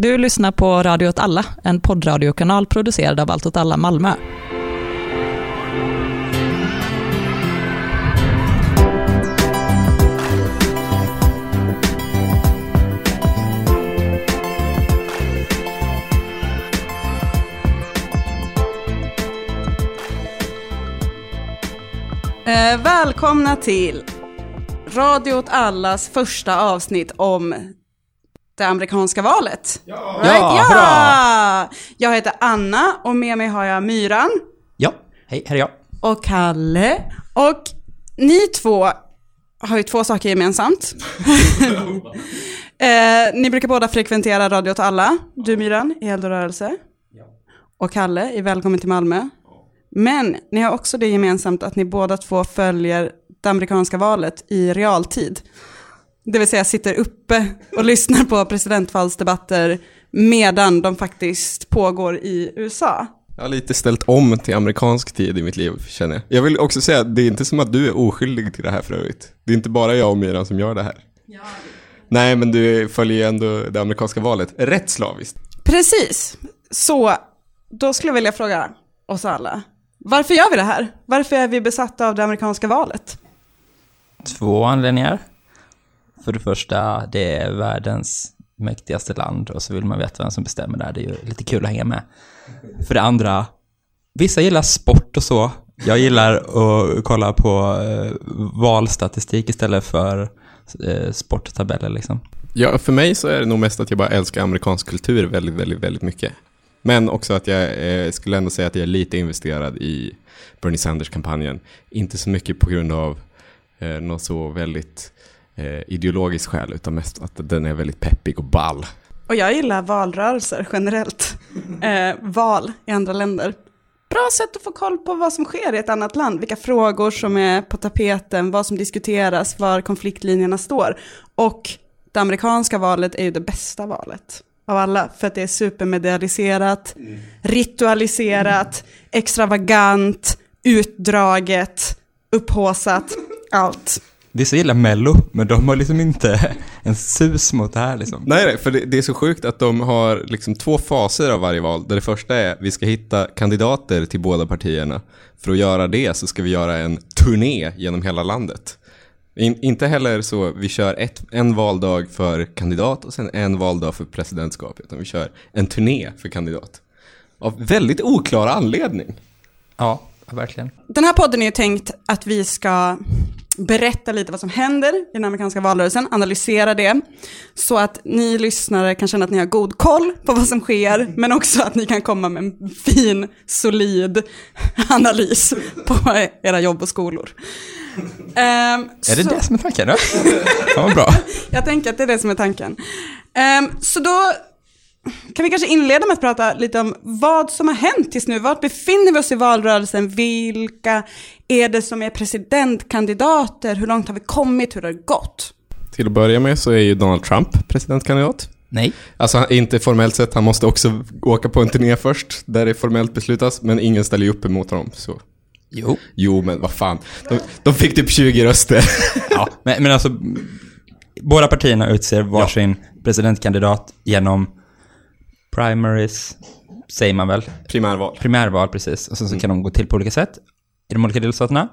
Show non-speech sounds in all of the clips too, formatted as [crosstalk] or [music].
Du lyssnar på Radio åt alla, en poddradiokanal producerad av Allt åt alla Malmö. Eh, välkomna till Radio åt allas första avsnitt om det amerikanska valet. Ja, Ja, ja! Jag heter Anna och med mig har jag Myran Ja, hej, här är jag. och Kalle. Och ni två har ju två saker gemensamt. [laughs] eh, ni brukar båda frekventera Radio åt alla. Du Myran i Eld och rörelse. Och Kalle i Välkommen till Malmö. Men ni har också det gemensamt att ni båda två följer det amerikanska valet i realtid. Det vill säga sitter uppe och lyssnar på presidentvalsdebatter medan de faktiskt pågår i USA. Jag har lite ställt om till amerikansk tid i mitt liv, känner jag. Jag vill också säga att det är inte som att du är oskyldig till det här för övrigt. Det är inte bara jag och Myran som gör det här. Nej, men du följer ju ändå det amerikanska valet rätt slaviskt. Precis. Så då skulle jag vilja fråga oss alla. Varför gör vi det här? Varför är vi besatta av det amerikanska valet? Två anledningar. För det första, det är världens mäktigaste land och så vill man veta vem som bestämmer där. Det är ju lite kul att hänga med. För det andra, vissa gillar sport och så. Jag gillar att kolla på eh, valstatistik istället för eh, sporttabeller liksom. Ja, för mig så är det nog mest att jag bara älskar amerikansk kultur väldigt, väldigt, väldigt mycket. Men också att jag eh, skulle ändå säga att jag är lite investerad i Bernie Sanders-kampanjen. Inte så mycket på grund av eh, något så väldigt eh, ideologiskt skäl, utan mest att den är väldigt peppig och ball. Och jag gillar valrörelser generellt. [laughs] Eh, val i andra länder. Bra sätt att få koll på vad som sker i ett annat land. Vilka frågor som är på tapeten, vad som diskuteras, var konfliktlinjerna står. Och det amerikanska valet är ju det bästa valet av alla. För att det är supermedialiserat, ritualiserat, extravagant, utdraget, upphåsat, allt. Vissa gillar Mello, men de har liksom inte [laughs] en sus mot det här liksom. Nej, nej, för det, det är så sjukt att de har liksom två faser av varje val. Där det första är vi ska hitta kandidater till båda partierna. För att göra det så ska vi göra en turné genom hela landet. In, inte heller så vi kör ett, en valdag för kandidat och sen en valdag för presidentskap. Utan vi kör en turné för kandidat. Av väldigt oklar anledning. Ja, verkligen. Den här podden är ju tänkt att vi ska berätta lite vad som händer i den amerikanska valrörelsen, analysera det, så att ni lyssnare kan känna att ni har god koll på vad som sker, men också att ni kan komma med en fin, solid analys på era jobb och skolor. Ehm, Är det så- det som är tanken då? Ja, bra. [laughs] Jag tänker att det är det som är tanken. Ehm, så då kan vi kanske inleda med att prata lite om vad som har hänt tills nu. Vart befinner vi oss i valrörelsen? Vilka är det som är presidentkandidater? Hur långt har vi kommit? Hur har det gått? Till att börja med så är ju Donald Trump presidentkandidat. Nej. Alltså inte formellt sett, han måste också åka på en turné först, där det formellt beslutas, men ingen ställer ju upp emot honom. Så. Jo. Jo, men vad fan. De, de fick typ 20 röster. [laughs] Ja, men, men alltså, båda partierna utser varsin presidentkandidat genom primaries, säger man väl? Primärval. Primärval, precis. Och sen så kan de gå till på olika sätt i de olika delstaterna.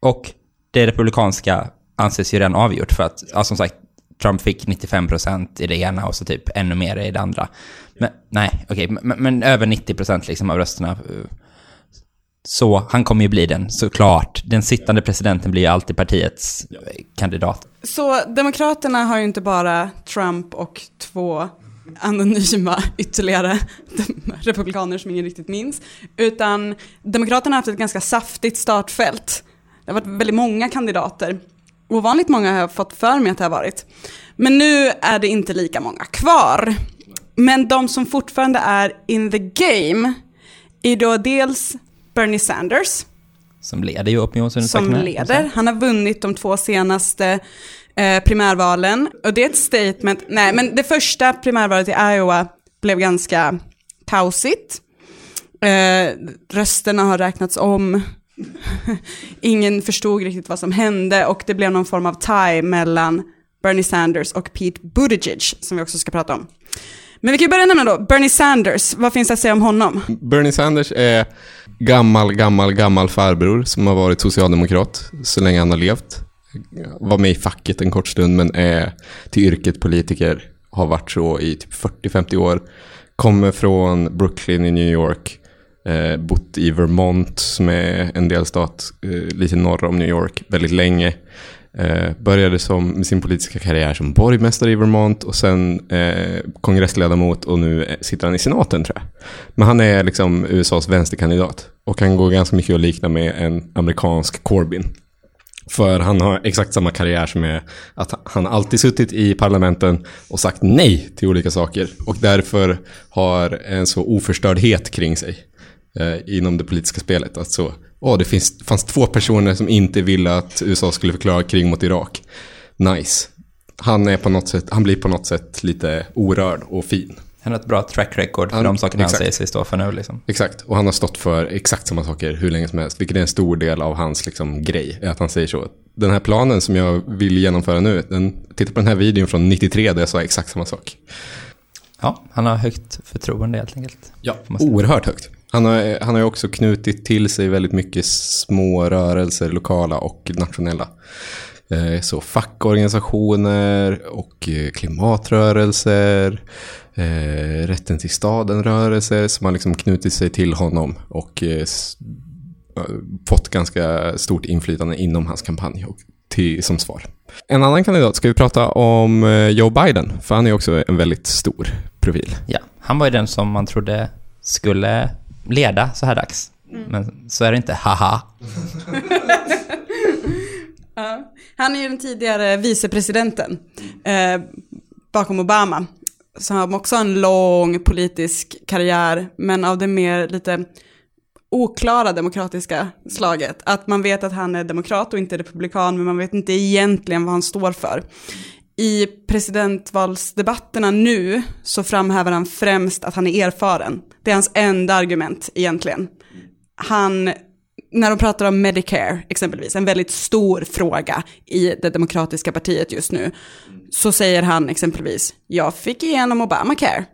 Och det republikanska anses ju redan avgjort för att, ja, som sagt, Trump fick 95% i det ena och så typ ännu mer i det andra. Men, nej, okej, men, men över 90% liksom av rösterna. Så han kommer ju bli den, såklart. Den sittande presidenten blir ju alltid partiets kandidat. Så Demokraterna har ju inte bara Trump och två anonyma ytterligare republikaner som ingen riktigt minns, utan Demokraterna har haft ett ganska saftigt startfält. Det har varit väldigt många kandidater. Ovanligt många har jag fått för mig att det har varit. Men nu är det inte lika många kvar. Men de som fortfarande är in the game är då dels Bernie Sanders, Som leder ju opinionsundersökningar. som leder. Han har vunnit de två senaste eh, primärvalen. Och det är ett statement. Nej, men det första primärvalet i Iowa blev ganska kaosigt. Eh, rösterna har räknats om. [laughs] Ingen förstod riktigt vad som hände och det blev någon form av tie mellan Bernie Sanders och Pete Buttigieg, som vi också ska prata om. Men vi kan börja nämna då, Bernie Sanders, vad finns det att säga om honom? Bernie Sanders är gammal, gammal, gammal farbror som har varit socialdemokrat så länge han har levt. Var med i facket en kort stund men är till yrket politiker. Har varit så i typ 40-50 år. Kommer från Brooklyn i New York. Eh, bott i Vermont som är en delstat eh, lite norr om New York väldigt länge. Eh, började som, med sin politiska karriär som borgmästare i Vermont och sen eh, kongressledamot och nu eh, sitter han i senaten tror jag. Men han är liksom USAs vänsterkandidat och han går ganska mycket att likna med en amerikansk Corbyn. För han har exakt samma karriär som är att han alltid suttit i parlamenten och sagt nej till olika saker. Och därför har en så oförstördhet kring sig eh, inom det politiska spelet. Alltså, åh, det finns, fanns två personer som inte ville att USA skulle förklara krig mot Irak. Nice. Han, är på något sätt, han blir på något sätt lite orörd och fin. Han har ett bra track record för Han- de sakerna exakt. han säger sig stå för nu liksom. Exakt, och han har stått för exakt samma saker hur länge som helst. Vilket är en stor del av hans liksom, grej. Att han säger så. Den här planen som jag vill genomföra nu, den, titta på den här videon från 93 där jag sa exakt samma sak. Ja, han har högt förtroende helt enkelt. Ja, oerhört högt. Han har, han har också knutit till sig väldigt mycket små rörelser, lokala och nationella. Eh, Så fackorganisationer och eh, klimatrörelser, eh, rätten till staden-rörelser som har liksom knutit sig till honom och fått ganska stort inflytande inom hans kampanj och till, som svar. En annan kandidat, ska vi prata om Joe Biden? För han är också en väldigt stor profil. Ja, han var ju den som man trodde skulle leda så här dags. Men så är det inte, haha. [laughs] Ja. Han är ju den tidigare vicepresidenten eh, bakom Obama. Som också har en lång politisk karriär, men av det mer lite oklara demokratiska slaget. Att man vet att han är demokrat och inte republikan, men man vet inte egentligen vad han står för. I presidentvalsdebatterna nu så framhäver han främst att han är erfaren. Det är hans enda argument egentligen. Han, när de pratar om Medicare exempelvis, en väldigt stor fråga i det demokratiska partiet just nu, så säger han exempelvis, jag fick igenom Obamacare.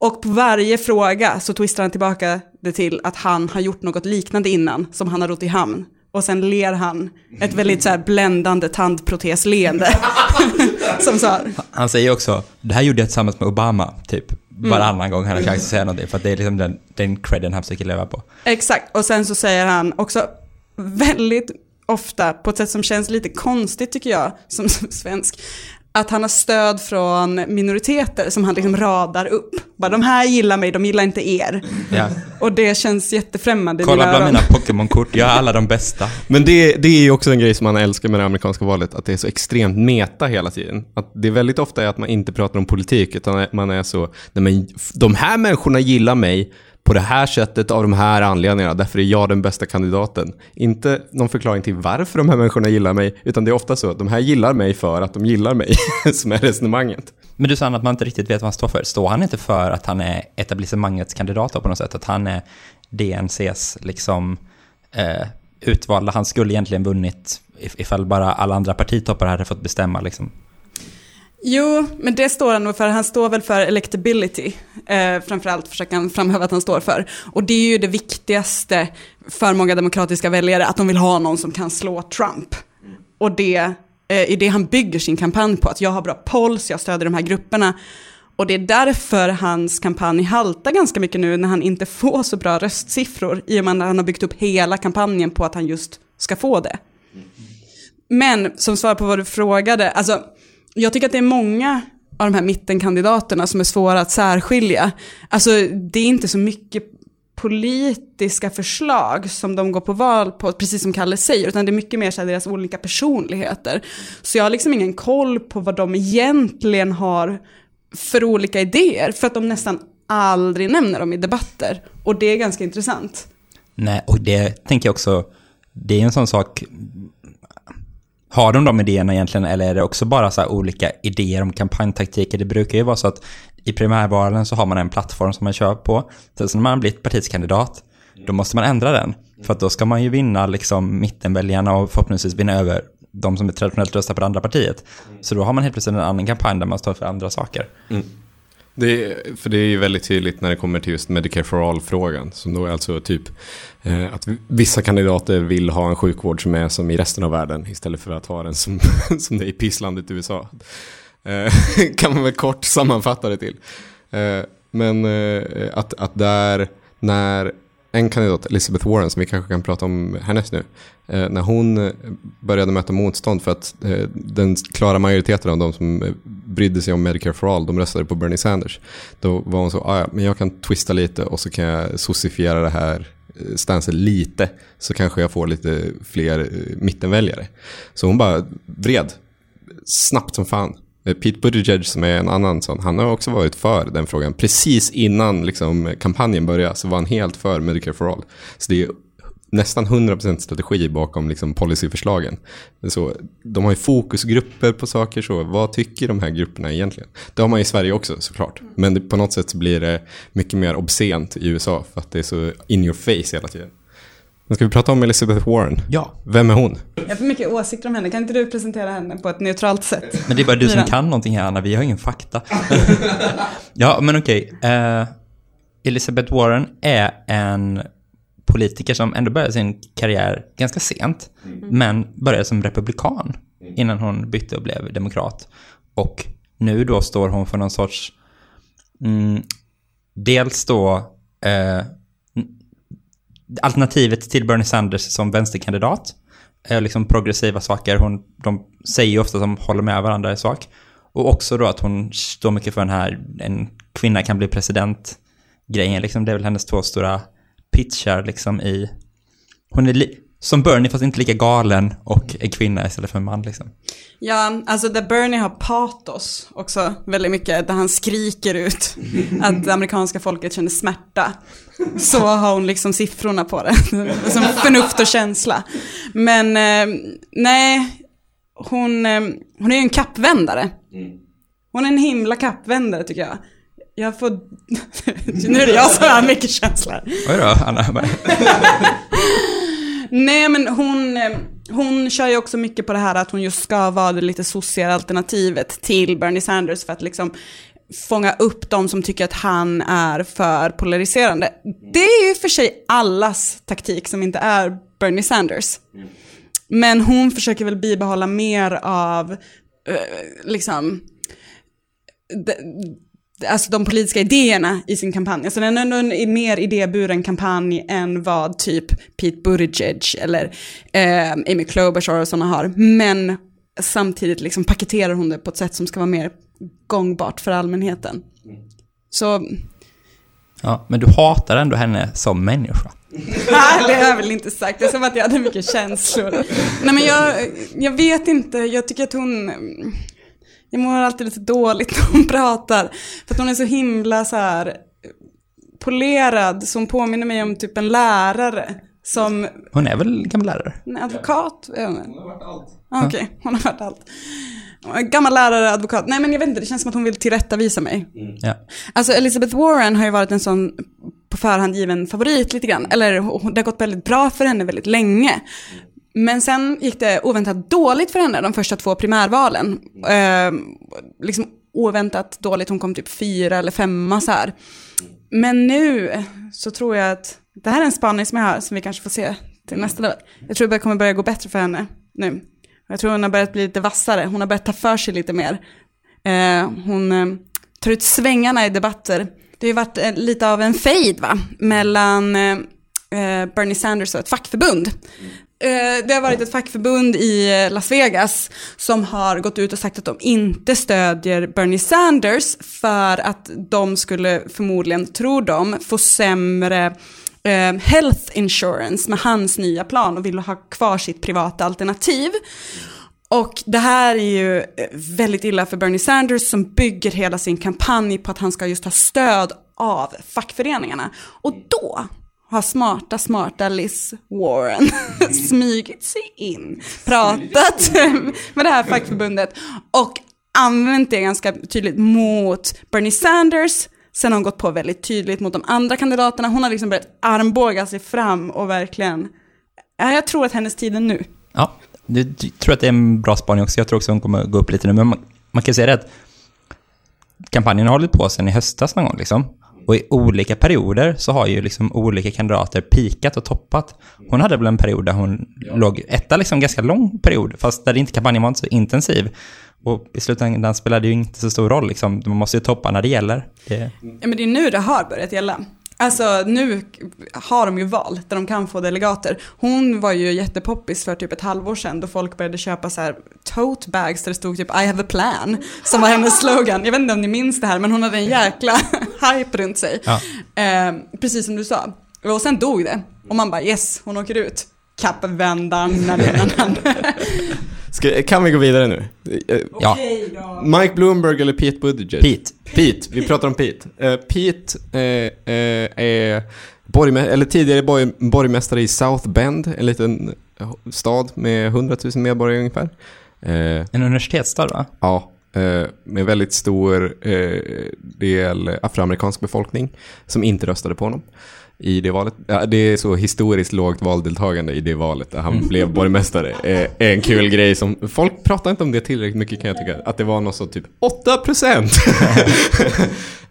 Och på varje fråga så twistar han tillbaka det till att han har gjort något liknande innan, som han har rott i hamn. Och sen ler han ett väldigt så här bländande tandprotesleende. [laughs] som sa, Han säger också, det här gjorde jag tillsammans med Obama, typ. Varannan gång han har chans att säga någonting, för att det är liksom den, den credden han försöker leva på. Exakt, och sen så säger han också väldigt ofta, på ett sätt som känns lite konstigt tycker jag, som [laughs] svensk, att han har stöd från minoriteter som han liksom radar upp. Bara de här gillar mig, de gillar inte er. Ja. Och det känns jättefrämmande Kolla bland öron. mina Pokémon-kort, jag har alla de bästa. Men det, det är ju också en grej som man älskar med det amerikanska valet, att det är så extremt meta hela tiden. Att det väldigt ofta är att man inte pratar om politik, utan man är så, nej men de här människorna gillar mig på det här sättet av de här anledningarna, därför är jag den bästa kandidaten. Inte någon förklaring till varför de här människorna gillar mig, utan det är ofta så, att de här gillar mig för att de gillar mig, [laughs] som är resonemanget. Men du sa att man inte riktigt vet vad han står för. Står han inte för att han är etablissemangets kandidat på något sätt? Att han är DNCs liksom eh, utvalda? Han skulle egentligen vunnit ifall bara alla andra partitoppar hade fått bestämma liksom. Jo, men det står han nog för. Han står väl för electability. Eh, framförallt försöker han framhäva att han står för. Och det är ju det viktigaste för många demokratiska väljare, att de vill ha någon som kan slå Trump. Och det eh, är det han bygger sin kampanj på, att jag har bra polls, jag stöder de här grupperna. Och det är därför hans kampanj haltar ganska mycket nu när han inte får så bra röstsiffror, i och med att han har byggt upp hela kampanjen på att han just ska få det. Men som svar på vad du frågade, alltså jag tycker att det är många av de här mittenkandidaterna som är svåra att särskilja. Alltså det är inte så mycket politiska förslag som de går på val på, precis som Kalle säger, utan det är mycket mer så här deras olika personligheter. Så jag har liksom ingen koll på vad de egentligen har för olika idéer, för att de nästan aldrig nämner dem i debatter. Och det är ganska intressant. Nej, och det tänker jag också, det är en sån sak, har de de idéerna egentligen eller är det också bara så här olika idéer om kampanjtaktiker? Det brukar ju vara så att i primärvalen så har man en plattform som man kör på. Sen när man har blivit partiets kandidat, då måste man ändra den. För att då ska man ju vinna liksom mittenväljarna och förhoppningsvis vinna över de som är traditionellt röstar på det andra partiet. Så då har man helt plötsligt en annan kampanj där man står för andra saker. Mm. Det för det är ju väldigt tydligt när det kommer till just Medicare for All-frågan. Som då är alltså typ eh, att vissa kandidater vill ha en sjukvård som är som i resten av världen istället för att ha den som, [laughs] som det är i pisslandet USA. Eh, [laughs] kan man väl kort sammanfatta det till. Eh, men eh, att, att där, när en kandidat, Elizabeth Warren, som vi kanske kan prata om härnäst nu, Eh, när hon eh, började möta motstånd för att eh, den klara majoriteten av de som eh, brydde sig om Medicare for All, de röstade på Bernie Sanders. Då var hon så, ah, ja, men jag kan twista lite och så kan jag socifiera det här eh, stansen lite, så kanske jag får lite fler mittenväljare. Så hon bara vred, snabbt som fan. Pete Buttigieg som är en annan sån, han har också varit för den frågan. Precis innan liksom, kampanjen började så var han helt för Medicare for All. Så det är nästan 100% strategi bakom liksom, policyförslagen. Så, de har ju fokusgrupper på saker, så vad tycker de här grupperna egentligen? Det har man i Sverige också såklart. Men det, på något sätt blir det mycket mer obscent i USA för att det är så in your face hela tiden. Men ska vi prata om Elizabeth Warren? Ja. Vem är hon? Jag har för mycket åsikter om henne. Kan inte du presentera henne på ett neutralt sätt? Men det är bara du som kan någonting här, Anna. Vi har ingen fakta. [laughs] ja, men okej. Eh, Elizabeth Warren är en politiker som ändå började sin karriär ganska sent, men började som republikan innan hon bytte och blev demokrat. Och nu då står hon för någon sorts, mm, dels då eh, alternativet till Bernie Sanders som vänsterkandidat. Eh, liksom progressiva saker. Hon, de säger ju ofta att de håller med varandra i sak. Och också då att hon står mycket för den här, en kvinna kan bli president grejen. Liksom, det är väl hennes två stora pitchar liksom i... Hon är li, som Bernie fast inte lika galen och är kvinna istället för en man liksom. Ja, alltså där Bernie har patos också väldigt mycket, där han skriker ut att det amerikanska folket känner smärta. Så har hon liksom siffrorna på det, [laughs] som förnuft och känsla. Men eh, nej, hon, eh, hon är ju en kappvändare. Hon är en himla kappvändare tycker jag. Jag får... [laughs] nu är det jag som har mycket känslor. Oj då, Anna. [laughs] Nej men hon, eh, hon kör ju också mycket på det här att hon just ska vara det lite sociala alternativet till Bernie Sanders för att liksom fånga upp de som tycker att han är för polariserande. Det är ju för sig allas taktik som inte är Bernie Sanders. Men hon försöker väl bibehålla mer av, eh, liksom, de, alltså de politiska idéerna i sin kampanj. Alltså den är ändå en mer idéburen kampanj än vad typ Pete Buttigieg eller eh, Amy Klobuchar och sådana har. Men samtidigt liksom paketerar hon det på ett sätt som ska vara mer gångbart för allmänheten. Så, Ja, men du hatar ändå henne som människa. [laughs] nej det har jag väl inte sagt. Det är som att jag hade mycket känslor. Nej men jag, jag vet inte, jag tycker att hon... Jag mår alltid lite dåligt [laughs] när hon pratar. För att hon är så himla så här polerad, som påminner mig om typ en lärare. Som, Hon är väl gammal lärare? en advokat? Hon har varit allt. Ah, Okej, hon har varit allt. Gammal lärare, advokat. Nej men jag vet inte, det känns som att hon vill tillrättavisa mig. Ja. Alltså Elizabeth Warren har ju varit en sån på förhand given favorit lite grann. Eller det har gått väldigt bra för henne väldigt länge. Men sen gick det oväntat dåligt för henne de första två primärvalen. Eh, liksom oväntat dåligt, hon kom typ fyra eller femma så här. Men nu så tror jag att, det här är en spaning som jag har som vi kanske får se till nästa debatt. Jag tror det kommer börja gå bättre för henne nu. Jag tror hon har börjat bli lite vassare, hon har börjat ta för sig lite mer. Eh, hon eh, tar ut svängarna i debatter. Det har ju varit eh, lite av en fejd va, mellan eh, eh Bernie Sanders och ett fackförbund. Mm. Eh, det har varit ett fackförbund i eh, Las Vegas som har gått ut och sagt att de inte stödjer Bernie Sanders för att de skulle förmodligen, tror de, få sämre eh, health insurance med hans nya plan och vill ha kvar sitt privata alternativ. Och det här är ju eh, väldigt illa för Bernie Sanders som bygger hela sin kampanj på att han ska just ha stöd av fackföreningarna. Och då har smarta, smarta Liz Warren [laughs] smugit sig in, pratat [laughs] med det här fackförbundet och använt det ganska tydligt mot Bernie Sanders. Sen har hon gått på väldigt tydligt mot de andra kandidaterna. Hon har liksom börjat armbåga sig fram och verkligen, ja, jag tror att hennes tid är nu. Ja, du, tror att det är en bra spaning också. Jag tror också hon kommer gå upp lite nu. Men man, man kan säga det att kampanjen har hållit på sedan i höstas någon gång liksom. Och i olika perioder så har ju liksom olika kandidater pikat och toppat. Hon hade väl en period där hon låg etta liksom ganska lång period, fast där inte kampanjen var inte så intensiv. Och i slutändan spelade det ju inte så stor roll liksom. Man måste ju toppa när det gäller. Det... Ja men det är nu det har börjat gälla. Alltså nu har de ju val där de kan få delegater. Hon var ju jättepoppis för typ ett halvår sedan då folk började köpa så här tote bags där det stod typ I have a plan som var hennes slogan. Jag vet inte om ni minns det här men hon hade en jäkla [laughs] hype runt sig. Ja. Eh, precis som du sa. Och sen dog det. Och man bara yes, hon åker ut. Kappvändaren. Ska, kan vi gå vidare nu? Eh, Ja. Mike Bloomberg eller Pete Buttigieg? Pete. Pete, vi pratar om Pete. Eh, Pete eh, eh, är borgmä- eller tidigare borg borgmästare i South Bend, en liten stad med 100 000 medborgare ungefär. En universitetsstad va? Ja, med väldigt stor del afroamerikansk befolkning som inte röstade på honom i det valet. Ja, det är så historiskt lågt valdeltagande i det valet där han blev borgmästare. Eh, en kul grej som, folk pratar inte om det tillräckligt mycket kan jag tycka. Att det var något så typ 8%.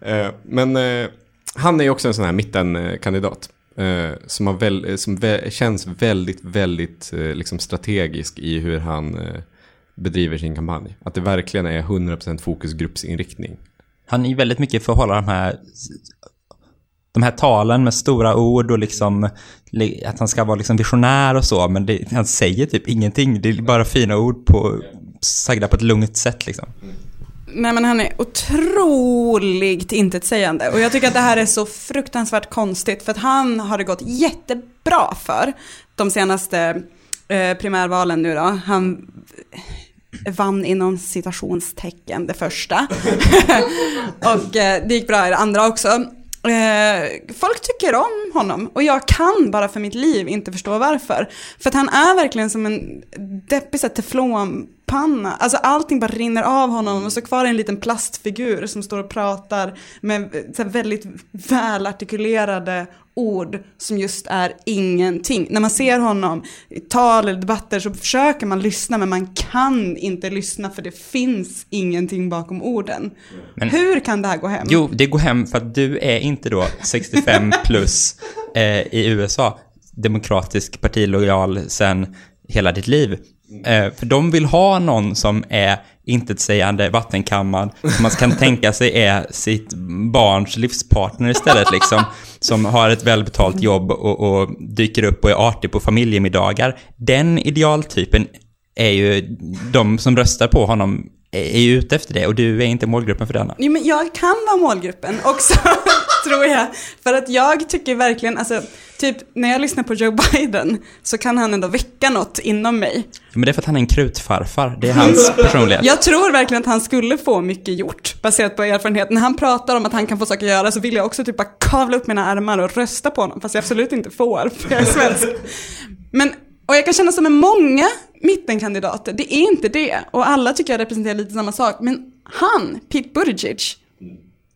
[laughs] eh, men eh, han är ju också en sån här mittenkandidat. Eh, som, har väl, som vä- känns väldigt, väldigt eh, liksom strategisk i hur han eh, bedriver sin kampanj. Att det verkligen är 100% fokusgruppsinriktning. Han är ju väldigt mycket för att hålla de här, de här talen med stora ord och liksom att han ska vara liksom visionär och så, men det, han säger typ ingenting. Det är bara fina ord på, sagda på ett lugnt sätt liksom. Nej men han är otroligt intetsägande och jag tycker att det här är så fruktansvärt konstigt för att han har det gått jättebra för de senaste eh, primärvalen nu då. Han vann inom citationstecken det första [laughs] och eh, det gick bra i det andra också. Eh, folk tycker om honom och jag kan bara för mitt liv inte förstå varför. För att han är verkligen som en deppig teflon teflonpanna. Alltså allting bara rinner av honom och så kvar är en liten plastfigur som står och pratar med så här väldigt välartikulerade ord som just är ingenting. När man ser honom i tal eller debatter så försöker man lyssna men man kan inte lyssna för det finns ingenting bakom orden. Men- Hur kan det här gå hem? Jo, det går hem för att du är inte då 65 [laughs] plus eh, i USA, demokratisk partilojal sen hela ditt liv. Eh, för de vill ha någon som är intetsägande, vattenkammad, som man kan tänka sig är sitt barns livspartner istället liksom. Som har ett välbetalt jobb och, och dyker upp och är artig på familjemiddagar. Den idealtypen är ju, de som röstar på honom är ju ute efter det och du är inte målgruppen för denna. Jo, men jag kan vara målgruppen också, [laughs] tror jag. För att jag tycker verkligen, alltså, typ när jag lyssnar på Joe Biden så kan han ändå väcka något inom mig. Men det är för att han är en krutfarfar. Det är hans [laughs] personlighet. Jag tror verkligen att han skulle få mycket gjort, baserat på erfarenhet. När han pratar om att han kan få saker att göra så vill jag också typ bara kavla upp mina armar och rösta på honom, fast jag absolut inte får, för jag är svensk. Men, och jag kan känna som med många mittenkandidater, det är inte det. Och alla tycker jag representerar lite samma sak. Men han, Pete Buttigieg,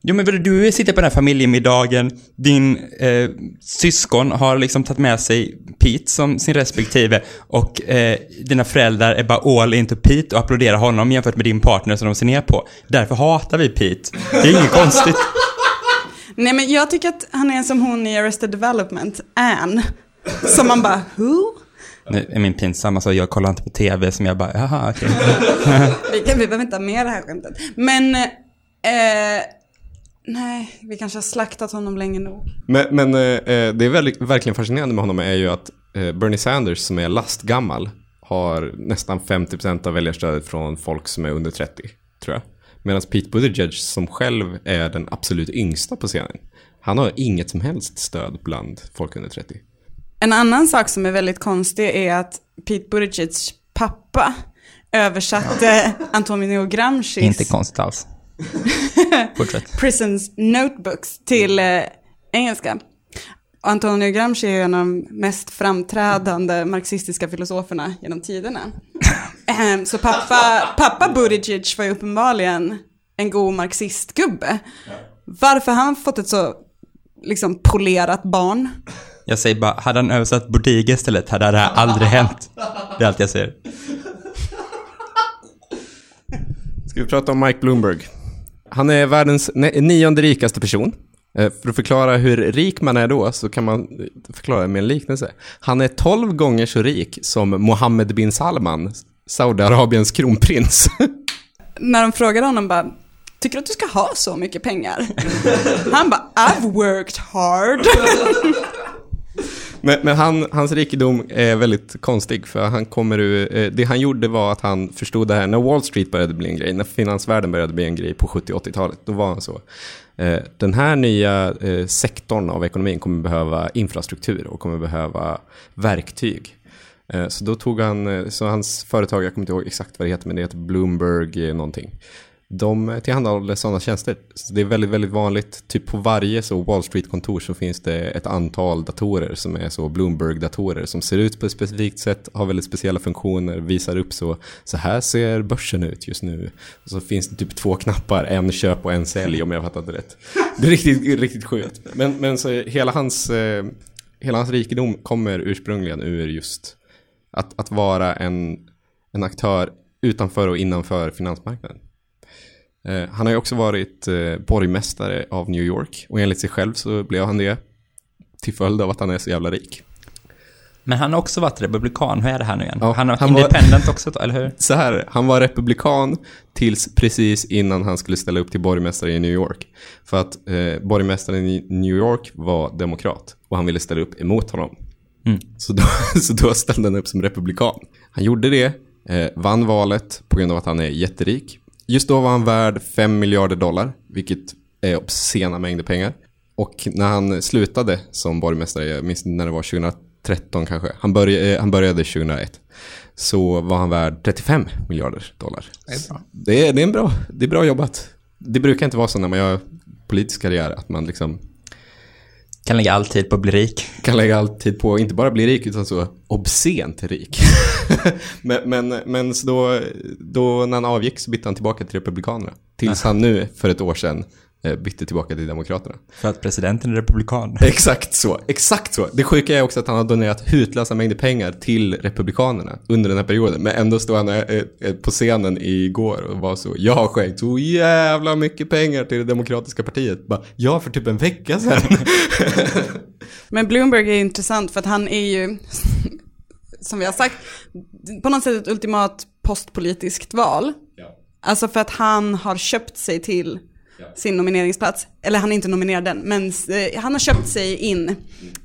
Jo men du sitter på den här familjemiddagen, din eh, syskon har liksom tagit med sig Pete som sin respektive och eh, dina föräldrar är bara all into Pete och applåderar honom jämfört med din partner som de ser ner på. Därför hatar vi Pete. Det är inget konstigt. [laughs] Nej men jag tycker att han är som hon i Arrested Development, Anne. Som man bara, who? Nu är min pinsam, alltså jag kollar inte på tv som jag bara, jaha okej. [laughs] Vi, kan, vi behöver inte ha med det här skämtet. Men, eh, nej, vi kanske har slaktat honom länge nog. Men, men eh, det är väldigt, verkligen fascinerande med honom är ju att eh, Bernie Sanders som är lastgammal har nästan 50% av väljarstödet från folk som är under 30, tror jag. Medan Pete Buttigieg som själv är den absolut yngsta på scenen, han har inget som helst stöd bland folk under 30. En annan sak som är väldigt konstig är att Pete Buttigiegs pappa översatte Antonio Gramscis inte konstigt alls. [laughs] Fortsätt. Prisons Notebooks till eh, engelska. Antonio Gramsci är en av de mest framträdande marxistiska filosoferna genom tiderna. Ehm, Så pappa, pappa Buttigieg var ju uppenbarligen en god marxistgubbe. Varför har han fått ett så liksom polerat barn? Jag säger bara, hade han översatt Bordiga istället hade det här aldrig hänt. Det är allt jag säger. Ska vi prata om Mike Bloomberg? han är världens nionde rikaste person. Eh, för att förklara hur rik man är då så kan man förklara med en liknelse. Han är 12 gånger så rik som Mohammed bin Salman, Saudiarabiens kronprins. [laughs] När de frågade honom bara, tycker du att du ska ha så mycket pengar? Han bara, I've worked hard. [laughs] Men, men han, hans rikedom är väldigt konstig för han kommer ur, eh, det han gjorde var att han förstod det här när Wall Street började bli en grej, när finansvärlden började bli en grej på 70-80-talet, då var han så. Eh, den här nya eh, sektorn av ekonomin kommer behöva infrastruktur och kommer behöva verktyg. Så då tog han, så hans företag, jag kommer inte ihåg exakt vad det heter, men det heter Bloomberg någonting. De tillhandahåller sådana tjänster. Så det är väldigt, väldigt vanligt. Typ på varje så Wall Street-kontor så finns det ett antal datorer som är så Bloomberg-datorer som ser ut på ett specifikt sätt, har väldigt speciella funktioner, visar upp så, så här ser börsen ut just nu. Och så finns det typ två knappar, en köp och en sälj om jag fattade det rätt. Det är riktigt, riktigt sjukt. Men, men så hela hans, eh, hela hans rikedom kommer ursprungligen ur just att, att vara en, en aktör utanför och innanför finansmarknaden. Eh, han har ju också varit eh, borgmästare av New York och enligt sig själv så blev han det till följd av att han är så jävla rik. Men han har också varit republikan, hur är det här nu igen? Ja, han har han var- independent också, då, eller hur? [laughs] Så här, han var republikan tills precis innan han skulle ställa upp till borgmästare i New York. För att eh, borgmästaren i New York var demokrat och han ville ställa upp emot honom. Mm. Så, då, [laughs] så då ställde han upp som republikan. Han gjorde det, eh, vann valet på grund av att han är jätterik. Just då var han värd 5 miljarder dollar, vilket är obscena mängder pengar. Och när han slutade som borgmästare, jag minns när det var 2013 kanske, han, började, eh, han började 2001, så var han värd 35 miljarder dollar. Det är bra. Det är, det är, en bra, det är bra jobbat. Det brukar inte vara så när man gör politisk karriär, att man liksom Kan lägga all tid på att bli rik. kan lägga all tid på, inte bara bli rik, utan så obscent rik. [laughs] men men, men så då, då när han avgick så bytte han tillbaka till Republikanerna. Tills han nu, för ett år sedan, eh, bytte tillbaka till Demokraterna. För att presidenten är republikan. [laughs] Exakt så, exakt så. Det sjuka är också att han har donerat hutlösa mängder pengar till Republikanerna under den här perioden. Men ändå stod han eh, eh, på scenen igår och var så, jag har skänkt så jävla mycket pengar till det demokratiska partiet. Bara, ja, för typ en vecka sedan. [laughs] Men Bloomberg är intressant för att han är ju, som vi har sagt, på något sätt ett ultimat postpolitiskt val. Alltså för att han har köpt sig till sin nomineringsplats. Eller han är inte nominerad än, men eh, han har köpt sig in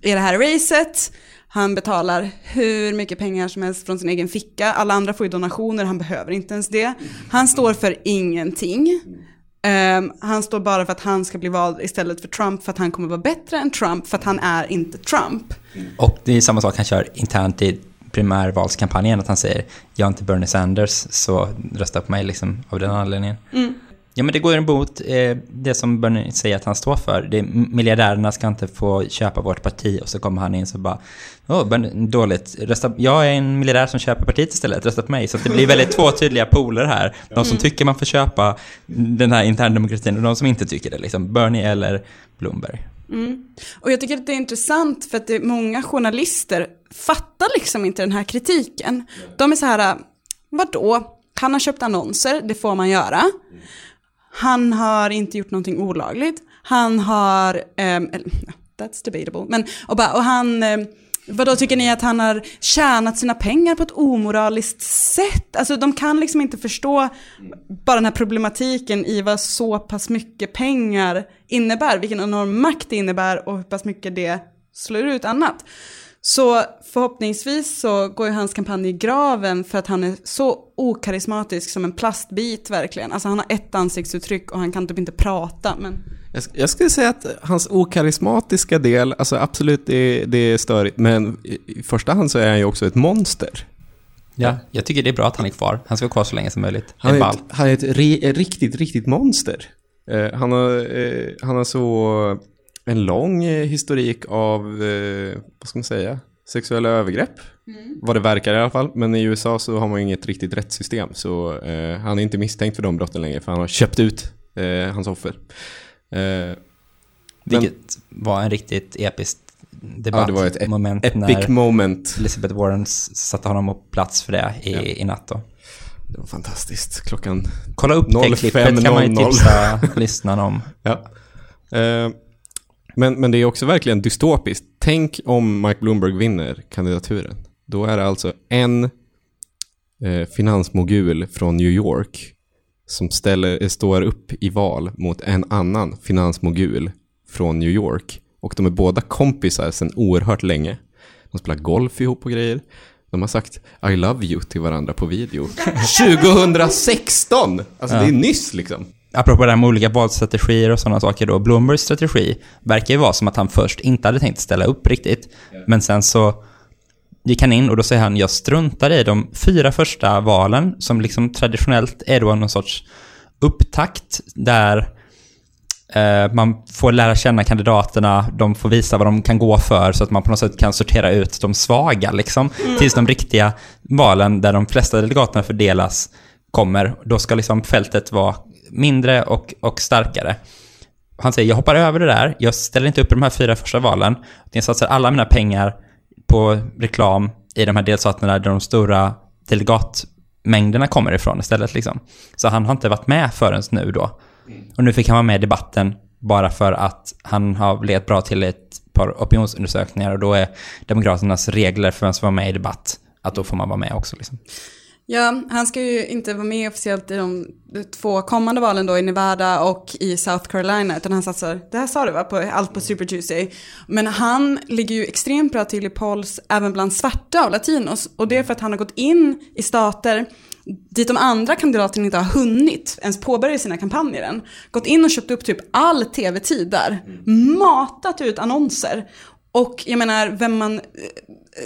i det här racet. Han betalar hur mycket pengar som helst från sin egen ficka. Alla andra får ju donationer, han behöver inte ens det. Han står för ingenting. Ehm, han står bara för att han ska bli vald istället för Trump för att han kommer vara bättre än Trump för att han är inte Trump. Och det är samma sak han kör internt i primärvalskampanjen, att han säger jag är inte Bernie Sanders, så rösta på mig liksom av den anledningen. Ja, men det går ju emot eh, det som Bernie säger att han står för. Det är, miljardärerna ska inte få köpa vårt parti och så kommer han in så bara Åh, Bernie, dåligt. Rösta, jag är en miljardär som köper partiet istället, rösta på mig. Så det blir väldigt två tydliga poler här. De som tycker man får köpa den här interndemokratin och de som inte tycker det. Liksom Bernie eller Bloomberg. Och jag tycker att det är intressant för att det är många journalister fattar liksom inte den här kritiken. De är så här, vadå? Han har köpt annonser, det får man göra. Han har inte gjort någonting olagligt. Han har, ehm, that's debatable, men och, bara, och han, ehm, vadå tycker ni att han har tjänat sina pengar på ett omoraliskt sätt? Alltså de kan liksom inte förstå bara den här problematiken i vad så pass mycket pengar innebär, vilken enorm makt det innebär och hur pass mycket det slår ut annat. Så förhoppningsvis så går ju hans kampanj i graven för att han är så okarismatisk som en plastbit verkligen. Alltså han har ett ansiktsuttryck och han kan typ inte prata. Men... Jag, sk- jag skulle säga att hans okarismatiska del, alltså absolut det, det är störigt, men i, i första hand så är han ju också ett monster. Ja, jag tycker det är bra att han är kvar. Han ska vara kvar så länge som möjligt. Han är ett, han är ett ri, riktigt, riktigt monster. Eh, han, har, eh, han har så en lång eh, historik av, eh, vad ska man säga, sexuella övergrepp. Vad det verkar i alla fall. Men i USA så har man ju inget riktigt rättssystem. Så eh, han är inte misstänkt för de brotten längre, för han har köpt ut eh, hans offer. Eh, men- Vilket var en riktigt episk debatt. Ja, det var ett ep- moment epic när moment. Elizabeth Warren satte honom på plats för det i, i natt då. Det var fantastiskt. Klockan... Kolla upp det klippet kan man ju 05.00. tipsa [laughs] lyssnarna om. Ja. Eh, men, men det är också verkligen dystopiskt. Tänk om Mike Bloomberg vinner kandidaturen. Då är det alltså en eh, finansmogul från New York som ställer, står upp i val mot en annan finansmogul från New York. Och de är båda kompisar sedan oerhört länge. De spelar golf ihop och grejer. De har sagt I love you till varandra på video. [laughs] 2016! Alltså det är nyss liksom. Apropå det här med olika valstrategier och sådana saker då. Bloombergs strategi verkar ju vara som att han först inte hade tänkt ställa upp riktigt. Men sen så gick han in och då säger han jag struntar i de fyra första valen som liksom traditionellt är då någon sorts upptakt där eh, man får lära känna kandidaterna, de får visa vad de kan gå för så att man på något sätt kan sortera ut de svaga liksom. Tills de riktiga valen där de flesta delegaterna fördelas kommer. Då ska liksom fältet vara mindre och, och starkare. Han säger, jag hoppar över det där, jag ställer inte upp i de här fyra första valen. Jag satsar alla mina pengar på reklam i de här delstaterna där de stora delegatmängderna kommer ifrån istället. Liksom. Så han har inte varit med förrän nu då. Och nu fick han vara med i debatten bara för att han har legat bra till ett par opinionsundersökningar och då är Demokraternas regler för vem som var med i debatt att då får man vara med också. Liksom. Ja, han ska ju inte vara med officiellt i de två kommande valen då i Nevada och i South Carolina, utan han satsar, det här sa du va, på allt på Super Tuesday. Men han ligger ju extremt bra till i polls även bland svarta och latinos. Och det är för att han har gått in i stater dit de andra kandidaterna inte har hunnit ens påbörja sina kampanjer än. Gått in och köpt upp typ all tv-tid där. Matat ut annonser. Och jag menar, vem man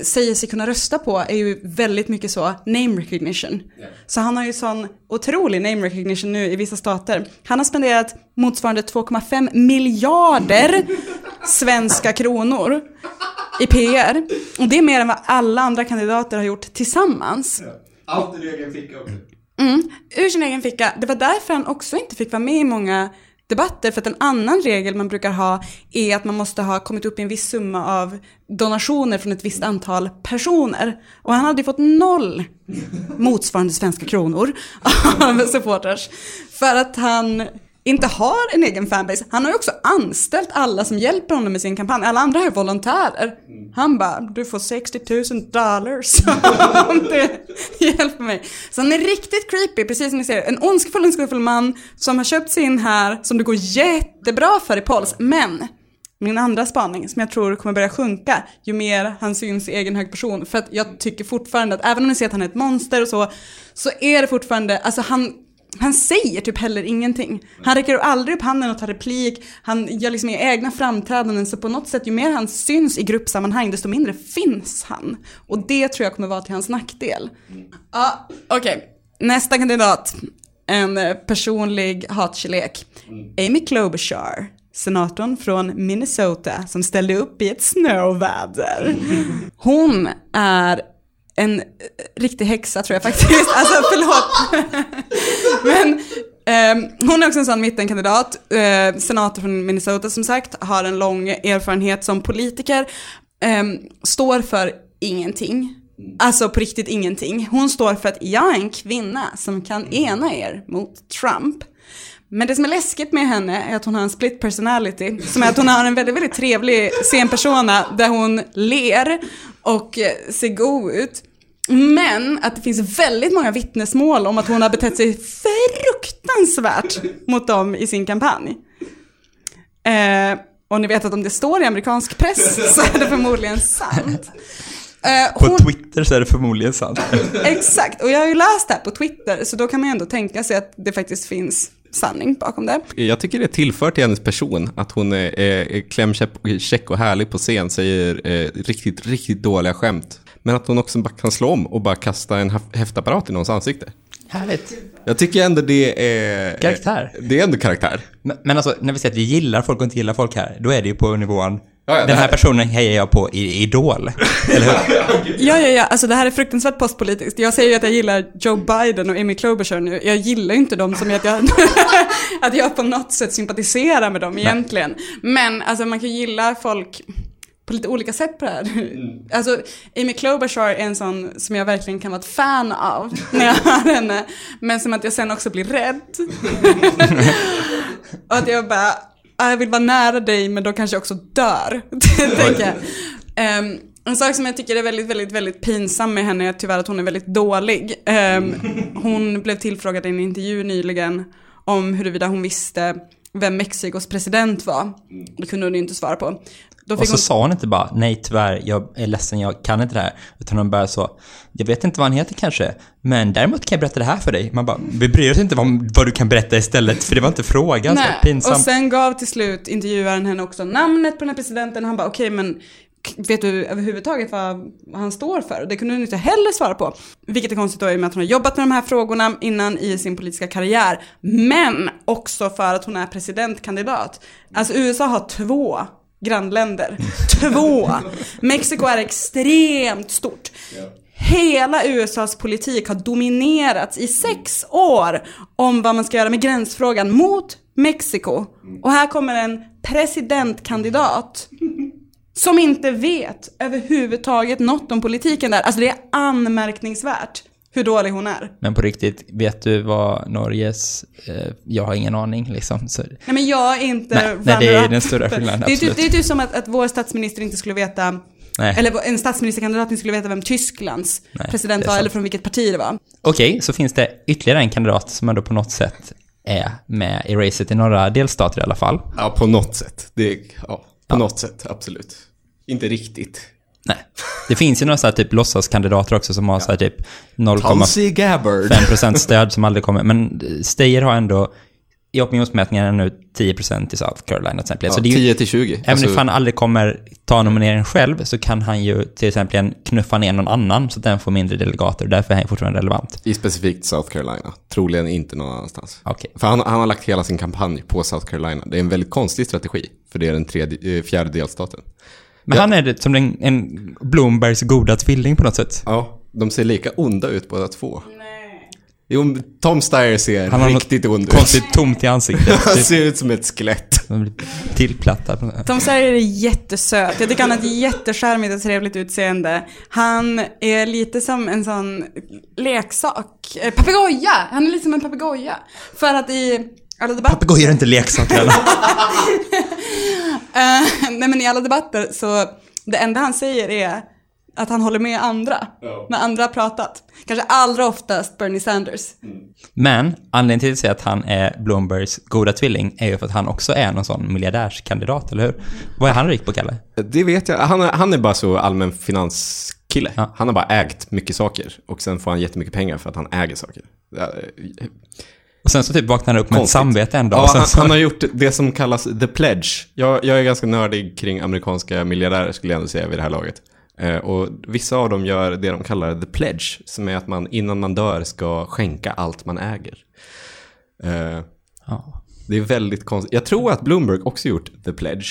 säger sig kunna rösta på är ju väldigt mycket så name recognition. Så han har ju sån otrolig name recognition nu i vissa stater. Han har spenderat motsvarande 2,5 miljarder [laughs] svenska kronor i PR. Och det är mer än vad alla andra kandidater har gjort tillsammans. Allt ur egen ficka också. Mm, ur sin egen ficka. Det var därför han också inte fick vara med i många debatter. För att en annan regel man brukar ha är att man måste ha kommit upp i en viss summa av donationer från ett visst antal personer. Och han hade ju fått noll motsvarande svenska kronor av supporters. För att han inte har en egen fanbase. Han har ju också anställt alla som hjälper honom med sin kampanj. Alla andra är volontärer. Han bara, du får 60 000 dollars [laughs] om du hjälper mig. Så han är riktigt creepy, precis som ni ser. En ondskefull, ondskefull man som har köpt sig in här, som det går jättebra för i Pols. Men min andra spaning som jag tror kommer börja sjunka ju mer han syns i egen hög person. För att jag tycker fortfarande att även om ni ser att han är ett monster och så, så är det fortfarande, alltså han, han säger typ heller ingenting. Han räcker aldrig upp handen och tar replik, han gör liksom egna framträdanden så på något sätt ju mer han syns i gruppsammanhang desto mindre finns han. Och det tror jag kommer vara till hans nackdel. Ja, okej. Nästa kandidat. En personlig hatkärlek. Amy Klobuchar. Senatorn från Minnesota som ställde upp i ett snöväder. [laughs] Hon är en riktig häxa tror jag faktiskt. Alltså förlåt. [laughs] Men eh, hon är också en sån mittenkandidat. Eh, senator från Minnesota som sagt. Har en lång erfarenhet som politiker. Eh, står för ingenting. Alltså på riktigt ingenting. Hon står för att jag är en kvinna som kan ena er mot Trump. Men det som är läskigt med henne är att hon har en split personality. Som är att hon har en väldigt, väldigt trevlig scenpersona där hon ler och ser god ut. Men att det finns väldigt många vittnesmål om att hon har betett sig fruktansvärt mot dem i sin kampanj. Eh, och ni vet att om det står i amerikansk press så är det förmodligen sant. Eh, På hon- Twitter så är det förmodligen sant. Exakt, och jag har ju läst det här på Twitter, så då kan man ju ändå tänka sig att det faktiskt finns sanning bakom det. Jag tycker det tillför till hennes person att hon är, är klämkäck och härlig på scen, säger eh, riktigt, riktigt dåliga skämt. Men att hon också bara kan slå om och bara kasta en häftapparat i någons ansikte. Härligt. Jag tycker ändå det är... Karaktär. Det är ändå karaktär. Men, men alltså, när vi säger att vi gillar folk och inte gillar folk här, då är det ju på nivån Ja, ja, den här här- personen hejar jag på i Idol. [laughs] Eller hur? Ja, ja, ja, alltså det här är fruktansvärt postpolitiskt. Jag säger ju att jag gillar Joe Biden och Amy Klobuchar nu. Jag gillar ju inte dem som att jag, [laughs] att jag på något sätt sympatiserar med dem egentligen. Men alltså man kan ju gilla folk på lite olika sätt på det här. Alltså, Amy Klobuchar är en sån som jag verkligen kan vara ett fan av när jag [laughs] hör henne. Men som att jag sen också blir rädd. [laughs] och att jag bara, "Ah, jag vill vara nära dig men då kanske jag också dör. [laughs] tänker jag. Ehm, en sak som jag tycker är väldigt, väldigt, väldigt pinsam med henne är tyvärr att hon är väldigt dålig. Ehm, hon blev tillfrågad i en intervju nyligen om huruvida hon visste vem Mexikos president var. Det kunde hon ju inte svara på. Då Och så hon, sa hon inte bara, nej tyvärr, jag är ledsen, jag kan inte det här. Utan hon bara så, jag vet inte vad han heter kanske, men däremot kan jag berätta det här för dig. Man bara, vi bryr oss inte om vad du kan berätta istället, för det var inte frågan. Så nej, pinsamt. och sen gav till slut intervjuaren henne också namnet på den här presidenten han bara okej men k- vet du överhuvudtaget vad han står för? Det kunde hon inte heller svara på. Vilket är konstigt då i och med att hon har jobbat med de här frågorna innan i sin politiska karriär. Men också för att hon är presidentkandidat. Alltså USA har två grannländer. Två! Mexiko är extremt stort. Hela USAs politik har dominerats i sex år om vad man ska göra med gränsfrågan mot Mexiko. Och här kommer en presidentkandidat som inte vet överhuvudtaget något om politiken där. Alltså det är anmärkningsvärt hur dålig hon är. Men på riktigt, vet du vad Norges... Eh, jag har ingen aning liksom. Så, Nej men jag är inte Nej, nej, det är den stora skillnaden, Det är, typ, absolut. det är typ som att, att vår statsminister inte skulle veta, nej. eller en statsministerkandidat inte skulle veta vem Tysklands Nej, president var eller från vilket parti det var. Okej, så finns det ytterligare en kandidat som ändå på något sätt är med i racet i några delstater i alla fall. Ja, på något sätt. Det, ja, på något sätt, absolut. Inte riktigt. Nej. Det finns ju några så här typ låtsaskandidater också som har så här typ 0,5 Tulsi Gabbard. 5% stöd som aldrig kommer. Men Steyer har ändå i opinionsmätningarna nu 10% i South Carolina till exempel. Ja, så det är ju, 10 till 20. även Alltså, if han aldrig kommer ta nomineringen själv så kan han ju till exempel knuffa ner någon annan så att den får mindre delegater. Därför är han fortfarande relevant. I specifikt South Carolina. Troligen inte någon annanstans. Okej. För han, han har lagt hela sin kampanj på South Carolina. Det är en väldigt konstig strategi. För det är den tredje, eh, fjärde delstaten. Men han är som en, en Bloombergs goda tvilling på något sätt. Ja, de ser lika onda ut båda två. Jo, Tom Steyer ser Han har riktigt ond ut. Konstigt tomt i ansiktet. [laughs] Han ser ut som ett skelett. tillplattad. Tom Steyer är jättesöt. Jag tycker han har ett jättecharmigt och trevligt utseende. Han är lite som en sån leksak. Eh, papegoja! Han är lite som en papegoja. För att i alla debatter... Papegojor är inte leksaker. eller? [laughs] Eh, nej men i alla debatter så det enda han säger är att han håller med andra. När andra har pratat. Kanske allra oftast Bernie Sanders. Men anledningen till att säga att han är Bloombergs goda tvilling är ju för att han också är någon sån miljardärskandidat, eller hur? Vad är han rik på, Kalle? Det vet jag. Han är, han är bara så allmän finanskille. Ja. Han har bara ägt mycket saker. Och sen får han jättemycket pengar för att han äger saker. Ja, Och sen så typ vaknar han upp med ett samvete en dag. Ja, han, så, han har gjort det som kallas the pledge. Jag, jag är ganska nördig kring amerikanska miljardärer skulle jag ändå säga vid det här laget. Eh, och vissa av dem gör det de kallar the pledge, som är att man innan man dör ska skänka allt man äger. Eh, ja. det är väldigt konstigt. Jag tror att Bloomberg också gjort the pledge,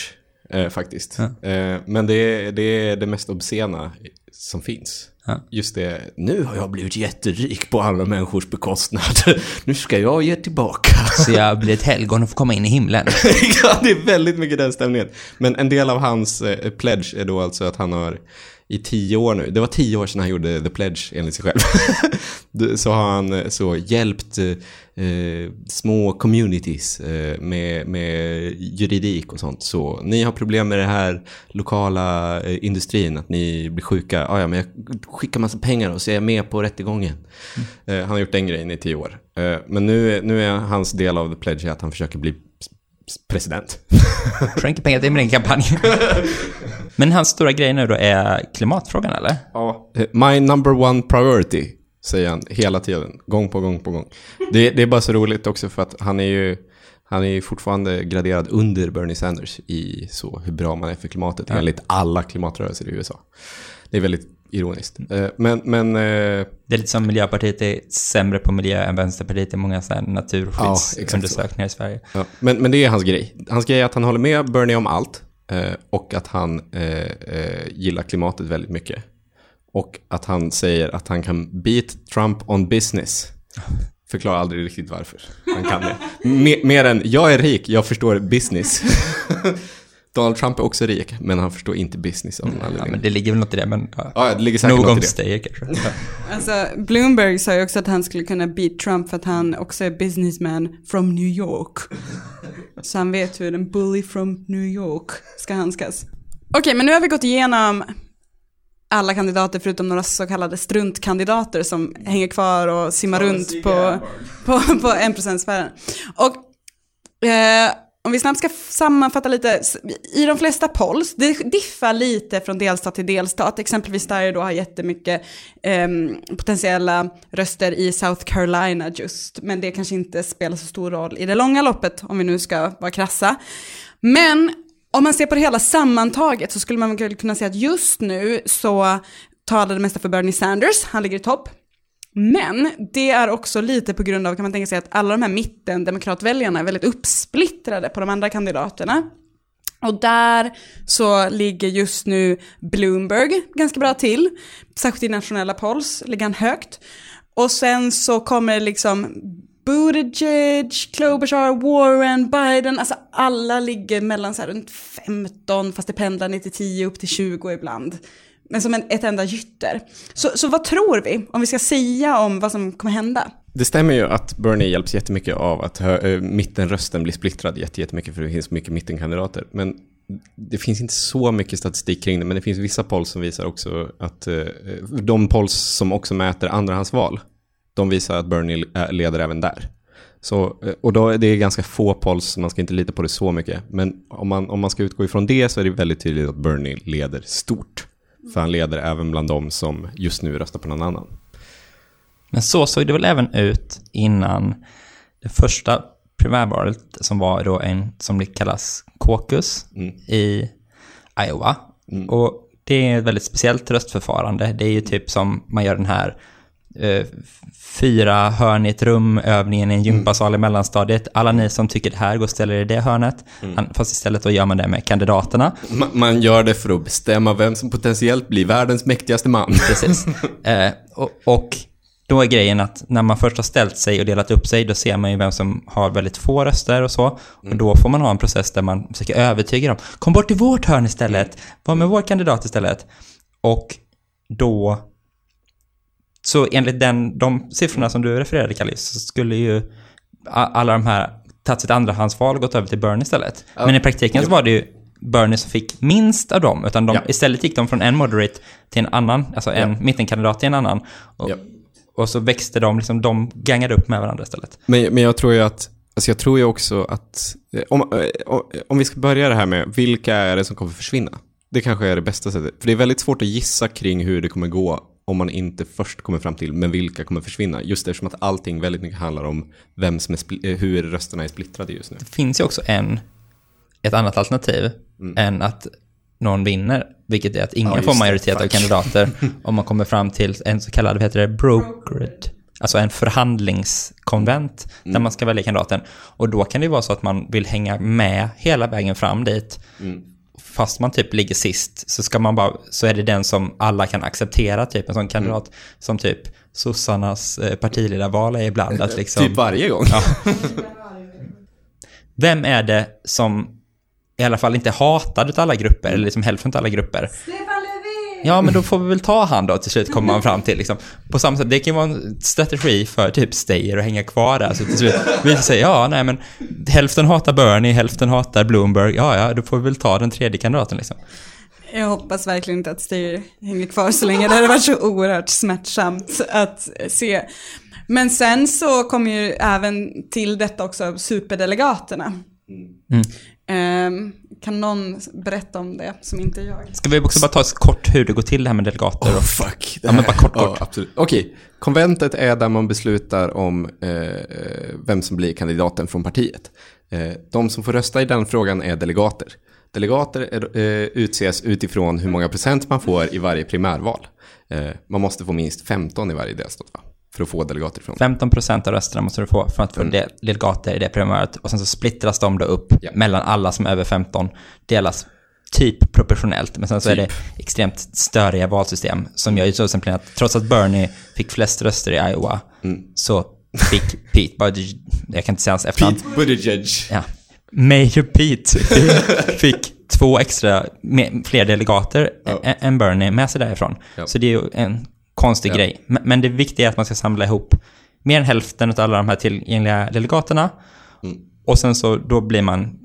eh, faktiskt. Eh, men det är, det är det mest obscena som finns. Just det, nu har jag blivit jätterik på andra människors bekostnad. [laughs] nu ska jag ge tillbaka. Så jag blir ett helgon och får komma in i himlen. [laughs] ja, det är väldigt mycket den stämningen. Men en del av hans eh, pledge är då alltså att han har i tio år nu, det var tio år sedan han gjorde the pledge enligt sig själv. [laughs] Så har han eh, så hjälpt eh, små communities eh, med, med juridik och sånt. Så ni har problem med det här lokala eh, industrin, att ni blir sjuka. Ah, ja, men jag skickar massa pengar och så är jag med på rättegången. Eh, han har gjort den grejen i tio år. Eh, men nu, nu är hans del av the pledge att han försöker bli president. Skänker pengar till min kampanj. [laughs] Men hans stora grej nu då är klimatfrågan, eller? Ja. My number one priority, säger han hela tiden. Gång på gång på gång. Det, det är bara så roligt också för att han är ju han är ju fortfarande graderad under Bernie Sanders i så hur bra man är för klimatet enligt alla klimatrörelser i USA. Det är väldigt ironiskt. Eh, Men, men eh, Det är lite som Miljöpartiet är sämre på miljö än Vänsterpartiet i många så här Ja, naturskyddsundersökningar i Sverige. Ja, men, men det är hans grej. Hans grej är att han håller med Bernie om allt eh, och att han gillar klimatet väldigt mycket. Och att han säger att han kan beat Trump on business. Förklarar aldrig riktigt varför han kan det. Mer, mer än, jag är rik, jag förstår business. [laughs] Donald Trump är också rik, men han förstår inte business av någon Ja, anledning. men det ligger väl något i det, men... Ja. Ja, det ligger säkert något i det. Kanske. Ja. [laughs] Alltså, Bloomberg sa ju också att han skulle kunna beat Trump för att han också är businessman from New York. Så han vet hur en bully from New York ska handskas. Okej, men nu har vi gått igenom alla kandidater förutom några så kallade struntkandidater som hänger kvar och simmar runt på, på, på 1%-sfären. Och eh, om vi snabbt ska sammanfatta lite, i de flesta polls, det diffar lite från delstat till delstat, exempelvis där jag då har jättemycket eh, potentiella röster i South Carolina just, men det kanske inte spelar så stor roll i det långa loppet, om vi nu ska vara krassa. Men om man ser på det hela sammantaget så skulle man väl kunna säga att just nu så talar det mesta för Bernie Sanders, han ligger i topp. Men det är också lite på grund av, kan man tänka sig, att alla de här mitten demokratväljarna är väldigt uppsplittrade på de andra kandidaterna. Och där så ligger just nu Bloomberg ganska bra till. Särskilt i nationella polls ligger han högt. Och sen så kommer liksom Buttigieg, Klobuchar, Warren, Biden, alltså alla ligger mellan så här runt 15, fast det pendlar ner till 10, upp till 20 ibland. Men som en, ett enda gytter. Så, så vad tror vi, om vi ska säga om vad som kommer hända? Det stämmer ju att Bernie hjälps jättemycket av att hö- mittenrösten blir splittrad jättemycket för det finns mycket mittenkandidater. Men det finns inte så mycket statistik kring det, men det finns vissa polls som visar också att eh, de polls som också mäter andrahandsval, de visar att Bernie leder även där. Så, och då är det ganska få polls, så man ska inte lita på det så mycket. Men om man, om man ska utgå ifrån det så är det väldigt tydligt att Bernie leder stort. För han leder även bland de som just nu röstar på någon annan. Men så såg det väl även ut innan det första primärvalet som var då en som det kallas caucus i Iowa. Och det är ett väldigt speciellt röstförfarande. Det är ju typ som man gör den här eh, fyra ett rum, övningen i en gympasal i mellanstadiet. Alla ni som tycker det här, gå och ställer er i det hörnet. Fast istället då gör man det med kandidaterna. Ma- Man gör det för att bestämma vem som potentiellt blir världens mäktigaste man. Precis. [laughs] Eh, och, och då är grejen att när man först har ställt sig och delat upp sig, då ser man ju vem som har väldigt få röster och så. Och då får man ha en process där man försöker övertyga dem. Kom bort till vårt hörn istället. Var med vår kandidat istället. Och då... Så enligt den, de siffrorna som du refererade, Kallis, så skulle ju alla de här tagit sitt andrahandsval och gått över till Bernie istället. Ja. Men i praktiken så var det ju Bernie som fick minst av dem, utan de, Ja. istället gick de från en moderate till en annan, alltså en Ja. mittenkandidat till en annan. Och, Ja. och så växte de, liksom, de gangade upp med varandra istället. Men, men jag tror ju att, alltså jag tror ju också att, eh, om, eh, om- om vi ska börja det här med, vilka är det som kommer försvinna? Det kanske är det bästa sättet. För det är väldigt svårt att gissa kring hur det kommer gå om man inte först kommer fram till, men vilka kommer försvinna? Just eftersom att allting väldigt mycket handlar om vem som är, eh, hur rösterna är splittrade just nu. Det finns ju också en, ett annat alternativ än att någon vinner, vilket är att ingen Ja, får det. majoritet av kandidater [laughs] om man kommer fram till en så kallad, vad heter det, brokered, alltså en förhandlingskonvent där man ska välja kandidaten. Och då kan det ju vara så att man vill hänga med hela vägen fram dit. Fast man typ ligger sist så ska man bara, så är det den som alla kan acceptera, typ en sån kandidat som typ sossarnas eh, partiledarval är ibland. Att liksom, Typ varje gång. [laughs] vem är det som i alla fall inte hatad av alla grupper, eller liksom hälften av alla grupper? Stefan! Ja, men då får vi väl ta han då till slut, kommer man fram till. Liksom. På samma sätt, det kan ju vara en strategi för typ Steyer att hänga kvar där. Så till slut visar sig, ja, nej men hälften hatar Bernie, hälften hatar Bloomberg. Ja, ja, då får vi väl ta den tredje kandidaten liksom. Jag hoppas verkligen inte att Styr hänger kvar så länge. Det hade varit så oerhört smärtsamt att se. Men sen så kommer ju även till detta också superdelegaterna. Mm. Ehm, kan någon berätta om det som inte är jag? Ska vi också bara ta ett kort hur det går till det här med delegater? Oh, Och, fuck. Det Ja, men bara kort, Ja, kort. absolut. Okej, konventet är där man beslutar om eh, vem som blir kandidaten från partiet. Eh, de som får rösta i den frågan är delegater. Delegater är, eh, utses utifrån hur många procent man får i varje primärval. Eh, man måste få minst 15 i varje delstat va? För att få delegater ifrån. 15% av rösterna måste du få för att få de- delegater i det primäret. Och sen så splittras de då upp Ja. mellan alla som är över 15. Delas typ proportionellt. Men sen så är Typ. det extremt störiga valsystem. Som gör ju så exempel att trots att Bernie fick flest röster i Iowa så fick [laughs] Pete Buttigieg, jag kan inte säga hans efternamn. Pete Buttigieg. Ja. Mayor Pete [laughs] fick två extra, fler delegater ä- än Bernie med sig därifrån. Ja. Så det är ju en konstig Ja. grej. Men, det viktiga är att man ska samla ihop mer än hälften av alla de här tillgängliga delegaterna. Mm. Och sen så då blir man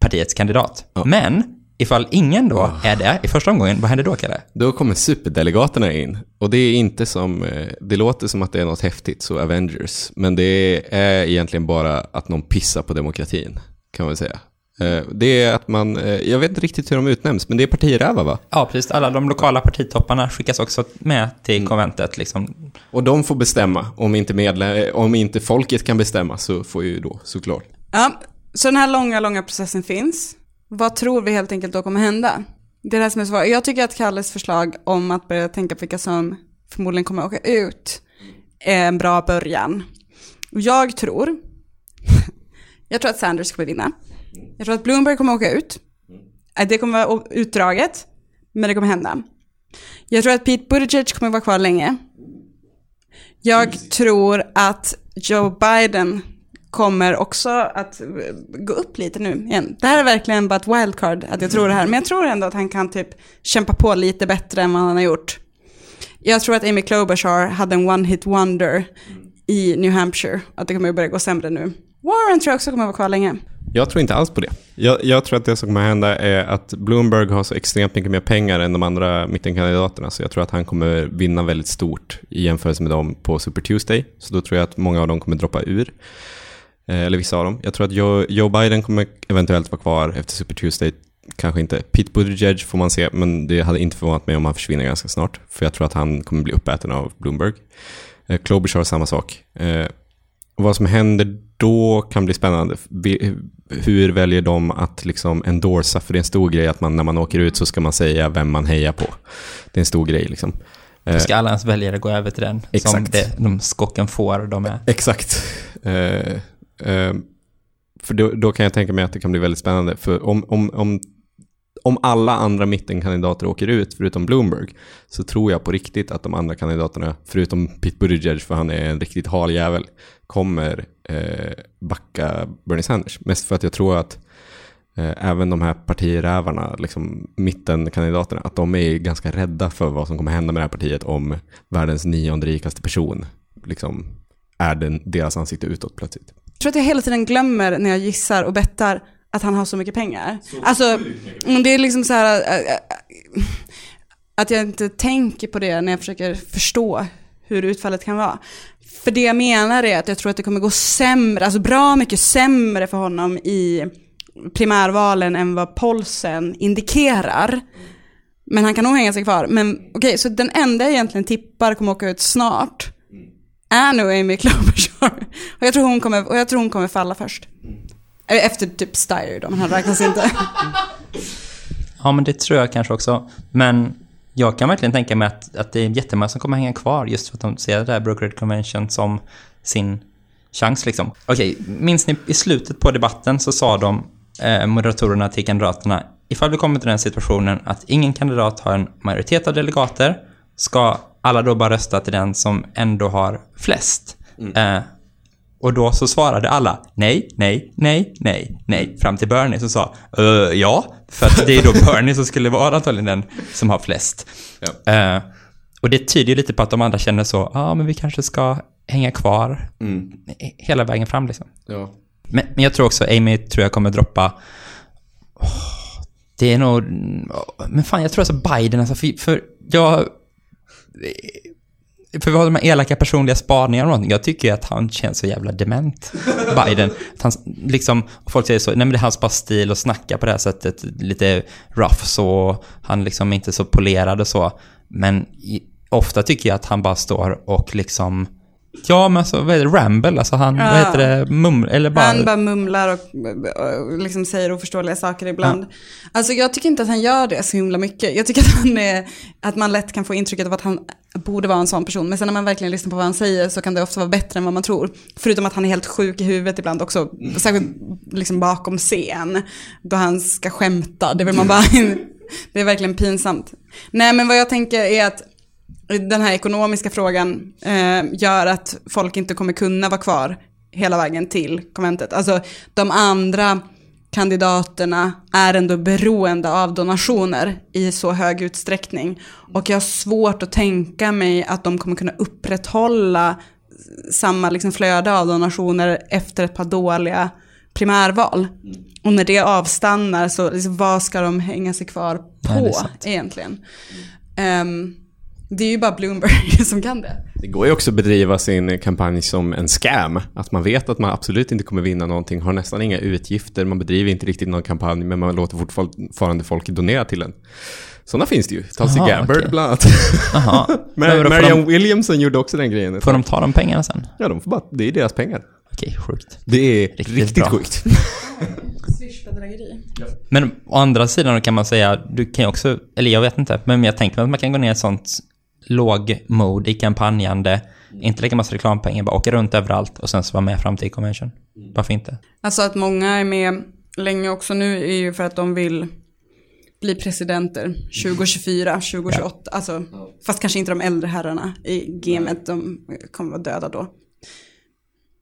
partiets kandidat. Ja. Men ifall ingen då är det i första omgången, vad händer då Kalle? Då kommer superdelegaterna in. Och det är inte som, eh, det låter som att det är något häftigt, så Avengers. Men det är egentligen bara att någon pissar på demokratin, kan man säga. Eh, Det är att man, eh, jag vet inte riktigt hur de utnämns, men det är partirävar va? Ja, precis. Alla de lokala partitopparna skickas också med till Mm. konventet. Liksom. Och de får bestämma. Om inte, medlem, om inte folket kan bestämma så får ju då såklart. Ja, så den här långa, långa processen finns. Vad tror vi helt enkelt då kommer hända? Det är det här som är svårt. Jag tycker att Kalles förslag om att börja tänka på vilka som förmodligen kommer åka ut är en bra början. Jag tror, [laughs] jag tror att Sanders kommer vinna. Jag tror att Bloomberg kommer åka ut. Äh, Det kommer vara utdraget, men det kommer hända. Jag tror att Pete Buttigieg kommer vara kvar länge. Jag tror att Joe Biden kommer också att eh, gå upp lite nu igen. Det här är verkligen bara ett wildcard att jag tror det här, men jag tror ändå att han kan typ kämpa på lite bättre än vad han har gjort. Jag tror att Amy Klobuchar hade en one-hit wonder i New Hampshire, att det kommer börja gå sämre nu. Warren tror jag också kommer vara kvar länge. Jag tror inte alls på det. Jag, jag tror att det som kommer hända är att Bloomberg har så extremt mycket mer pengar än de andra mittenkandidaterna. Så jag tror att han kommer vinna väldigt stort i jämförelse med dem på Super Tuesday. Så då tror jag att många av dem kommer droppa ur. Eh, Eller vissa av dem. Jag tror att Joe, Joe Biden kommer eventuellt vara kvar efter Super Tuesday. Kanske inte. Pete Buttigieg får man se, men det hade inte förvånat mig om han försvinner ganska snart. För jag tror att han kommer bli uppäten av Bloomberg. Eh, Klobuchar samma sak. Eh, vad som händer då kan bli spännande. Hur väljer de att liksom endorsa? För det är en stor grej att man när man åker ut så ska man säga vem man hejar på. Det är en stor grej liksom. Eh, Ska alla ens väljare gå över till den? Som Exakt. det, de skocken får, de är. Exakt. Eh, eh, för då, då kan jag tänka mig att det kan bli väldigt spännande. För om, om, om, om alla andra mittenkandidater åker ut, förutom Bloomberg, så tror jag på riktigt att de andra kandidaterna, förutom Pete Buttigieg, för han är en riktigt hal jävel, kommer eh, backa Bernie Sanders. Mest för att jag tror att eh, även de här partirävarna, liksom mittenkandidaterna, att de är ganska rädda för vad som kommer hända med det här partiet om världens nionde rikaste person liksom är den, deras ansikte utåt plötsligt. Jag tror att jag hela tiden glömmer när jag gissar och bettar att han har så mycket pengar. alltså, mm, det är liksom så här äh, äh, att jag inte tänker på det när jag försöker förstå hur utfallet kan vara. För det jag menar är att jag tror att det kommer gå sämre, alltså bra mycket sämre för honom i primärvalen än vad polsen indikerar. Men han kan nog hänga sig kvar. Men okej, så den enda jag egentligen tippar kommer åka ut snart är nu Amy Klobuchar. Och jag tror hon kommer, och jag tror hon kommer falla först. Efter typ Steyer då, men han räknas inte. Ja, men det tror jag kanske också. Men jag kan verkligen tänka mig att, att det är jättemånga som kommer hänga kvar just för att de ser det här Brokerage Convention som sin chans liksom. Okej, minns ni i slutet på debatten så sa de, eh, moderatorerna till kandidaterna, ifall vi kommer till den situationen att ingen kandidat har en majoritet av delegater, ska alla då bara rösta till den som ändå har flest. Eh, och då så svarade alla nej, nej, nej, nej, nej. Fram till Bernie som sa "Eh, ja, för att det är då [laughs] Bernie som skulle vara antagligen den som har flest. Ja. Eh, och det tyder ju lite på att de andra känner så, ja men vi kanske ska hänga kvar hela vägen fram liksom. Ja. Men, men jag tror också Amy tror jag kommer droppa Åh, Det är nog Men fan jag tror alltså Biden alltså för, för jag För vi har de här elaka personliga spaningarna och någonting. Jag tycker ju att han känns så jävla dement [laughs] Biden att han, liksom, folk säger så, nej men det är hans bara stil att snacka på det här sättet Lite rough så Han liksom inte så polerad och så Men i, ofta tycker jag att han bara står och liksom Ja men alltså vad är det, ramble, alltså han, Ja. vad heter det, mum, eller bara... Han bara mumlar och, och liksom säger oförståeliga saker ibland. Alltså jag tycker inte att han gör det så himla mycket. Jag tycker att, han är, att man lätt kan få intrycket av att han borde vara en sån person. Men sen när man verkligen lyssnar på vad han säger så kan det ofta vara bättre än vad man tror. Förutom att han är helt sjuk i huvudet ibland också. Särskilt liksom bakom scen. Då han ska skämta. Det vill man bara... [laughs] [laughs] det är verkligen pinsamt. Nej men vad jag tänker är att den här ekonomiska frågan eh, gör att folk inte kommer kunna vara kvar hela vägen till konventet. Alltså de andra kandidaterna är ändå beroende av donationer i så hög utsträckning. Och jag har svårt att tänka mig att de kommer kunna upprätthålla samma liksom flöde av donationer efter ett par dåliga primärval. Och när det avstannar så liksom, vad ska de hänga sig kvar på Nej, egentligen? Ehm, det är ju bara Bloomberg [laughs] som kan det. Det går ju också att bedriva sin kampanj som en scam. Att man vet att man absolut inte kommer vinna någonting, har nästan inga utgifter, man bedriver inte riktigt någon kampanj, men man låter fortfarande folk donera till den. Sådana finns det ju. Tulsi Gabbard okej. bland annat. [laughs] Mar- Marianne de- Williamson gjorde också den grejen. Får de ta de pengarna sen? Ja, de får bara, det är deras pengar. Okej, sjukt. Det är Riktigt riktigt, bra. sjukt. [laughs] Swish-bedrägeri. Men å andra sidan kan man säga, du kan ju också, eller jag vet inte, men jag tänker att man kan gå ner i ett sånt låg mode i kampanjande, inte lägga massa reklampengar, bara åka runt överallt och sen så vara med fram till convention. Varför inte? Alltså att många är med länge också nu är ju för att de vill bli presidenter 2024, 2028. Alltså, fast kanske inte de äldre herrarna i gamet, de kommer vara döda då.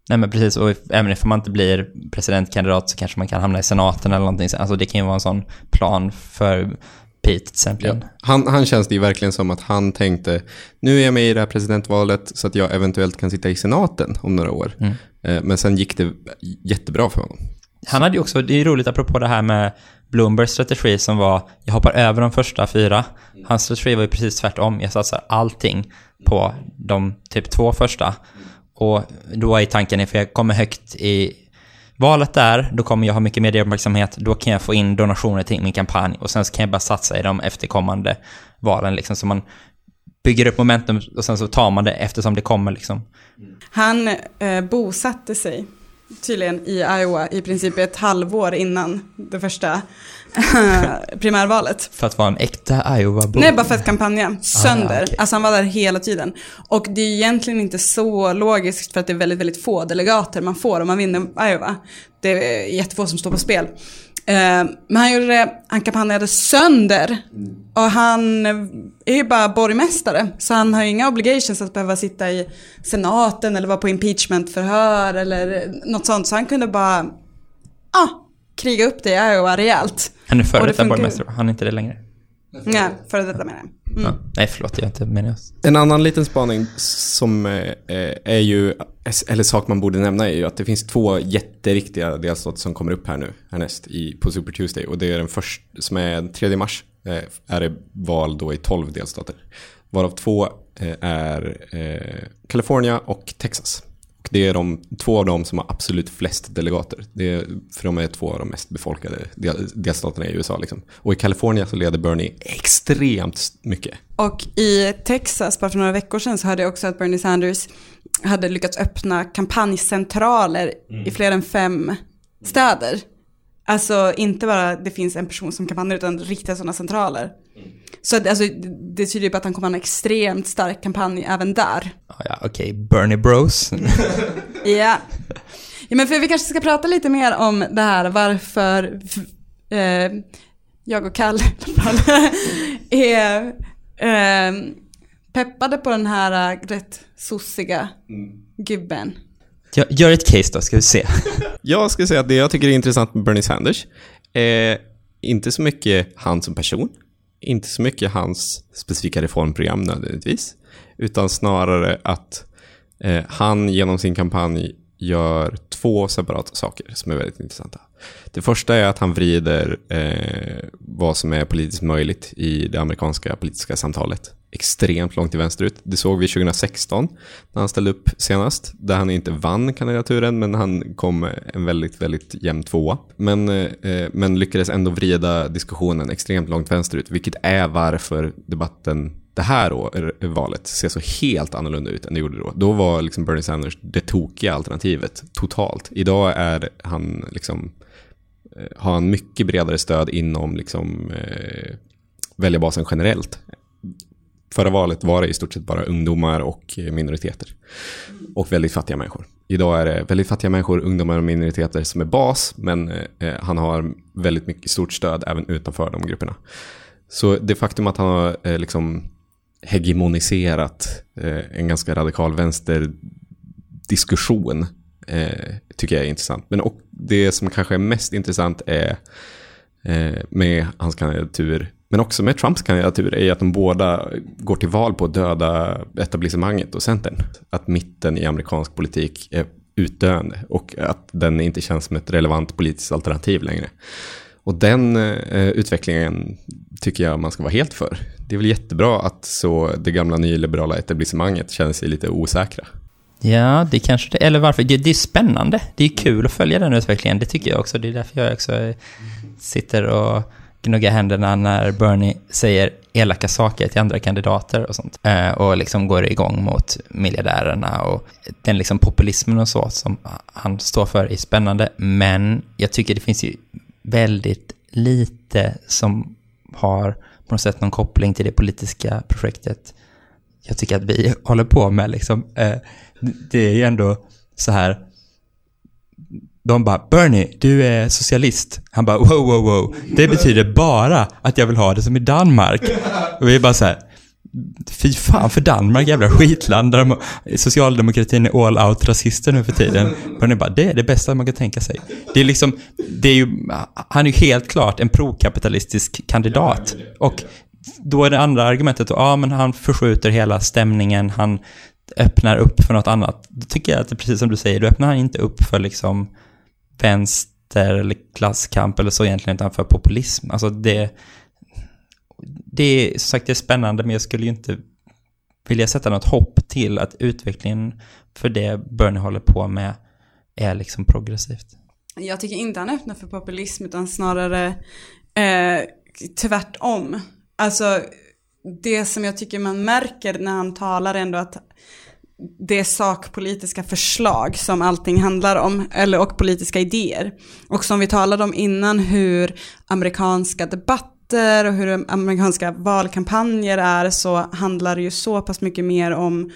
Nej men precis, och även om man inte blir presidentkandidat så kanske man kan hamna i senaten eller någonting. Alltså det kan ju vara en sån plan för Pete till exempel. Han, han känns det ju verkligen som att han tänkte, nu är jag med i det här presidentvalet så att jag eventuellt kan sitta i senaten om några år. Mm. Eh, Men sen gick det jättebra för honom. Han hade ju också, det är roligt apropå det här med Bloombergs strategi som var, jag hoppar över de första fyra. Hans strategi var ju precis tvärtom, jag satsar allting på de typ två första. Och då är tanken, för jag kommer högt i valet där, då kommer jag ha mycket medieuppmärksamhet, då kan jag få in donationer till min kampanj och sen så kan jag bara satsa i de efterkommande valen liksom. Så man bygger upp momentum och sen så tar man det eftersom det kommer liksom. Han eh, bosatte sig tydligen i Iowa i princip ett halvår innan det första [laughs] primärvalet. För att vara en äkta Iowa-bo. Nej, bara för att kampanja sönder. Ah, okej. Alltså han var där hela tiden. Och det är egentligen inte så logiskt för att det är väldigt, väldigt få delegater man får om man vinner Iowa. Det är jättefå som står på spel. Eh, Men han gjorde det, han kampanjade sönder. Och han är ju bara borgmästare. Så han har ju inga obligations att behöva sitta i senaten eller vara på impeachmentförhör eller något sånt. Så han kunde bara, ah, kriga upp det i Iowa rejält. Han är före det detta borgmästare, han är inte det längre. Nej, före detta menar jag. Mm. Ja. Nej, förlåt, jag är inte meningslös. En annan liten spaning som eh, eh, är ju, eller sak man borde nämna är ju att det finns två jätteriktiga delstater som kommer upp här nu härnäst i, på Super Tuesday. Och det är den första, som är 3 mars, eh, är det val då i 12 delstater. Varav två eh, är eh, California och Texas. Och det är de, två av dem som har absolut flest delegater. Det är, för de är två av de mest befolkade del, delstaterna i USA. Liksom. Och i California så leder Bernie extremt mycket. Och i Texas, bara för några veckor sedan, så hörde jag också att Bernie Sanders hade lyckats öppna kampanjcentraler i fler än fem städer. Alltså inte bara det finns en person som kampanjar, utan riktiga sådana centraler. Så att, alltså, det- tyder ju på att han kommer ha en extremt stark kampanj även där. Ja, ja, okej. Bernie Bros. [laughs] Ja. ja, men för vi kanske ska prata lite mer om det här varför eh, jag och Kalle [laughs] är eh, peppade på den här eh, rätt sossiga gubben. Gör, gör ett case då, ska vi se. [laughs] Jag skulle säga att det jag tycker är intressant med Bernie Sanders är inte så mycket han som person, inte så mycket hans specifika reformprogram nödvändigtvis, utan snarare att eh, han genom sin kampanj gör två separata saker som är väldigt intressanta. Det första är att han vrider eh, vad som är politiskt möjligt i det amerikanska politiska samtalet extremt långt till vänsterut. Det såg vi 2016 när han ställde upp senast, där han inte vann kandidaturen, men han kom en väldigt, väldigt jämn tvåa. Men, eh, men lyckades ändå vrida diskussionen extremt långt vänsterut, vilket är varför debatten det här år, valet ser så helt annorlunda ut än det gjorde då. Då var liksom Bernie Sanders det tokiga alternativet totalt. Idag är han liksom, eh, har han mycket bredare stöd inom liksom, eh, väljarbasen generellt. Förra valet var det i stort sett bara ungdomar och eh, minoriteter. Och väldigt fattiga människor. Idag är det väldigt fattiga människor, ungdomar och minoriteter som är bas, men eh, eh, han har väldigt mycket stort stöd även utanför de grupperna. Så det faktum att han har eh, liksom hegemoniserat eh, en ganska radikal vänsterdiskussion eh, tycker jag är intressant. Men och det som kanske är mest intressant är eh, med hans kandidatur, men också med Trumps kandidatur, är att de båda går till val på att döda etablissemanget och Centern. Att mitten i amerikansk politik är utdöende och att den inte känns som ett relevant politiskt alternativ längre. Och den eh, utvecklingen tycker jag man ska vara helt för. Det är väl jättebra att så det gamla nyliberala etablissemanget känner sig lite osäkra. Ja, det kanske det, eller varför? Det, det är spännande. Det är kul att följa den utvecklingen, det tycker jag också. Det är därför jag också eh, sitter och gnugga händerna när Bernie säger elaka saker till andra kandidater och sånt. Eh, och liksom går igång mot miljardärerna och den liksom populismen och så som han står för är spännande. Men jag tycker det finns ju väldigt lite som har på något sätt någon koppling till det politiska projektet jag tycker att vi [laughs] håller på med. Liksom. Eh, det är ju ändå så här, de bara “Bernie, du är socialist”. Han bara “Wow, wow, wow. Det betyder bara att jag vill ha det som i Danmark”. Och vi är bara så här, Fy fan för Danmark, jävla skitland där de, socialdemokratin är all out rasister nu för tiden. Bernie bara, det är det bästa man kan tänka sig. Det är liksom, det är ju, han är ju helt klart en prokapitalistisk kandidat. Och då är det andra argumentet, ja men han förskjuter hela stämningen, han öppnar upp för något annat. Då tycker jag att det är precis som du säger, då öppnar han inte upp för liksom vänster eller klasskamp eller så egentligen, utan för populism. Alltså det, det är som sagt det är spännande, men jag skulle ju inte vilja sätta något hopp till att utvecklingen för det Bernie håller på med är liksom progressivt. Jag tycker inte han öppnar för populism, utan snarare eh, tvärtom. Alltså, det som jag tycker man märker när han talar ändå att det sakpolitiska förslag som allting handlar om, eller, och politiska idéer. Och som vi talade om innan hur amerikanska debatter och hur amerikanska valkampanjer är så handlar det ju så pass mycket mer om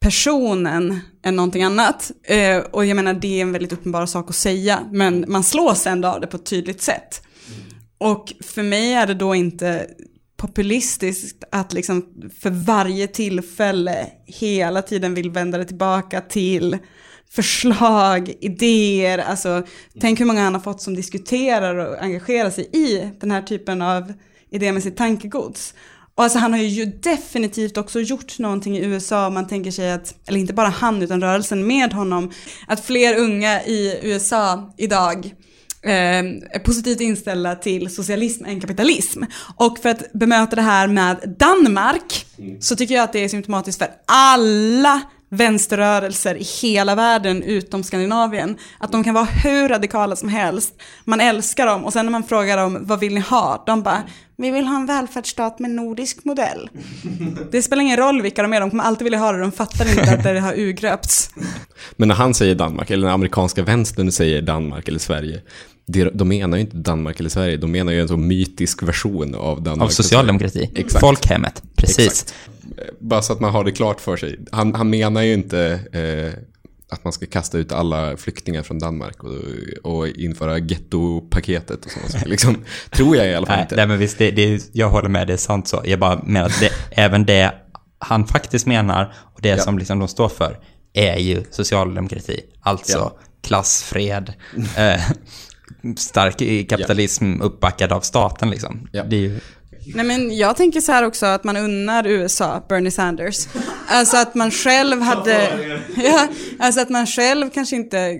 personen än någonting annat. Eh, och jag menar det är en väldigt uppenbar sak att säga, men man slås ändå av det på ett tydligt sätt. Och för mig är det då inte populistiskt att liksom för varje tillfälle hela tiden vill vända det tillbaka till förslag, idéer, alltså tänk hur många han har fått som diskuterar och engagerar sig i den här typen av idémässigt tankegods. Och alltså han har ju definitivt också gjort någonting i USA, man tänker sig att, eller inte bara han utan rörelsen med honom, att fler unga i USA idag eh, positivt inställda till socialism än kapitalism. Och för att bemöta det här med Danmark så tycker jag att det är symptomatiskt för alla vänsterrörelser i hela världen utom Skandinavien. Att de kan vara hur radikala som helst. Man älskar dem och sen när man frågar dem vad vill ni ha? De bara, vi vill ha en välfärdsstat med nordisk modell. [laughs] Det spelar ingen roll vilka de är, de kommer alltid vilja ha det, de fattar inte att det har urgröpts. [laughs] Men när han säger Danmark, eller när amerikanska vänstern säger Danmark eller Sverige, de menar ju inte Danmark eller Sverige, de menar ju en så mytisk version av Danmark. Av socialdemokrati. Exakt. Folkhemmet, precis. Exakt. Bara så att man har det klart för sig. Han, han menar ju inte eh, att man ska kasta ut alla flyktingar från Danmark och, och införa gettopaketet och sådana [laughs] saker. Liksom, tror jag i alla fall nej, inte. Nej, men visst, det, det, jag håller med, det är sant så. Jag bara menar att det, [laughs] även det han faktiskt menar och det ja. som liksom de står för är ju socialdemokrati. Alltså ja. klassfred, [laughs] eh, stark kapitalism uppbackad av staten liksom. Ja. Det är ju... Nej men jag tänker så här också att man unnar USA Bernie Sanders. Alltså att man själv hade, [laughs] ja, alltså att man själv kanske inte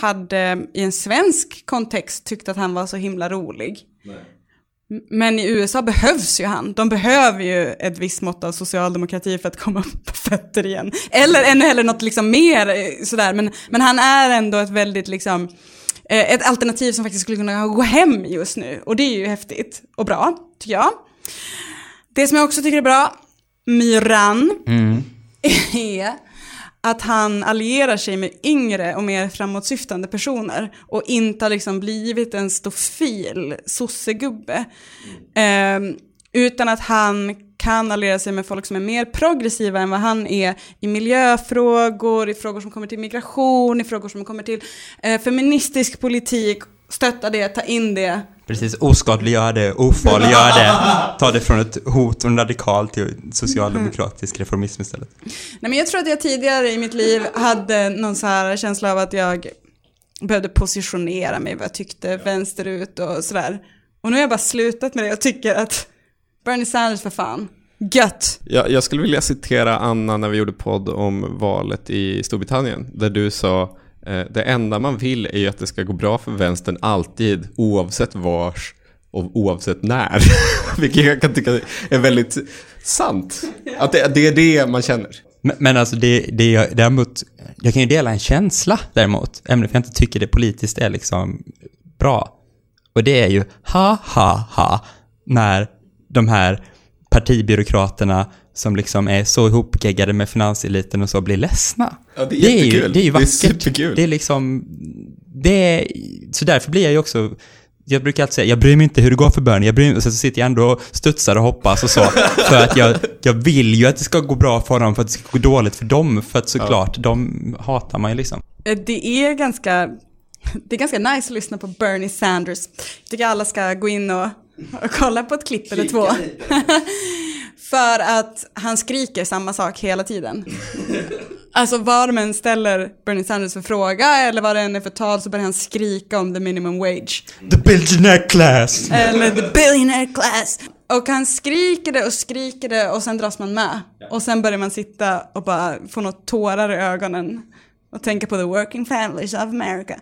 hade i en svensk kontext tyckt att han var så himla rolig. Nej. Men i USA behövs ju han. De behöver ju ett visst mått av socialdemokrati för att komma upp på fötter igen. Eller ännu hellre något liksom mer eh, sådär. Men, men han är ändå ett väldigt liksom, eh, ett alternativ som faktiskt skulle kunna gå hem just nu. Och det är ju häftigt och bra, tycker jag. Det som jag också tycker är bra, Myran, mm. [laughs] är att han allierar sig med yngre och mer framåtsyftande personer och inte har liksom blivit en stofil sossegubbe. Eh, utan att han kan alliera sig med folk som är mer progressiva än vad han är i miljöfrågor, i frågor som kommer till migration, i frågor som kommer till eh, feministisk politik stötta det, ta in det. Precis, oskadliggör det, ofarliggör det. Ta det från ett hot och en radikal till socialdemokratisk reformism istället. Nej, men jag tror att jag tidigare i mitt liv hade någon så här känsla av att jag behövde positionera mig, vad jag tyckte vänsterut och sådär. Och nu har jag bara slutat med det och tycker att Bernie Sanders för fan, gött. Jag, jag skulle vilja citera Anna när vi gjorde podd om valet i Storbritannien. Där du sa eh, det enda man vill är ju att det ska gå bra för vänstern alltid oavsett vars och oavsett när. [laughs] Vilket jag kan tycka är väldigt sant. Att det, det är det man känner. Men, men alltså det, det jag däremot, jag kan ju dela en känsla däremot, även om jag inte tycker det politiskt är liksom bra. Och det är ju ha ha ha när de här partibyråkraterna som liksom är så ihopgeggade med finanseliten och så blir ledsna. Ja, det är ju, jättekul. det är ju Det är vackert. superkul. Det är liksom, det är, så därför blir jag ju också, jag brukar alltid säga, jag bryr mig inte hur det går för Bernie, jag bryr mig, och så sitter jag ändå och studsar och hoppas och så. [laughs] för att jag, jag vill ju att det ska gå bra för dem, för att det ska gå dåligt för dem, för att såklart, de hatar man ju liksom. Eh, Det är ganska, det är ganska nice att lyssna på Bernie Sanders. Jag tycker alla ska gå in och [laughs] kolla på ett klipp eller två. [laughs] För att han skriker samma sak hela tiden. Alltså vad de än ställer Bernie Sanders för fråga eller vad det än är för tal så börjar han skrika om the minimum wage. The billionaire class! Eller the billionaire class. Och han skriker det och skriker det och sen dras man med. Och sen börjar man sitta och bara få något tårar i ögonen. Och tänka på the working families of America.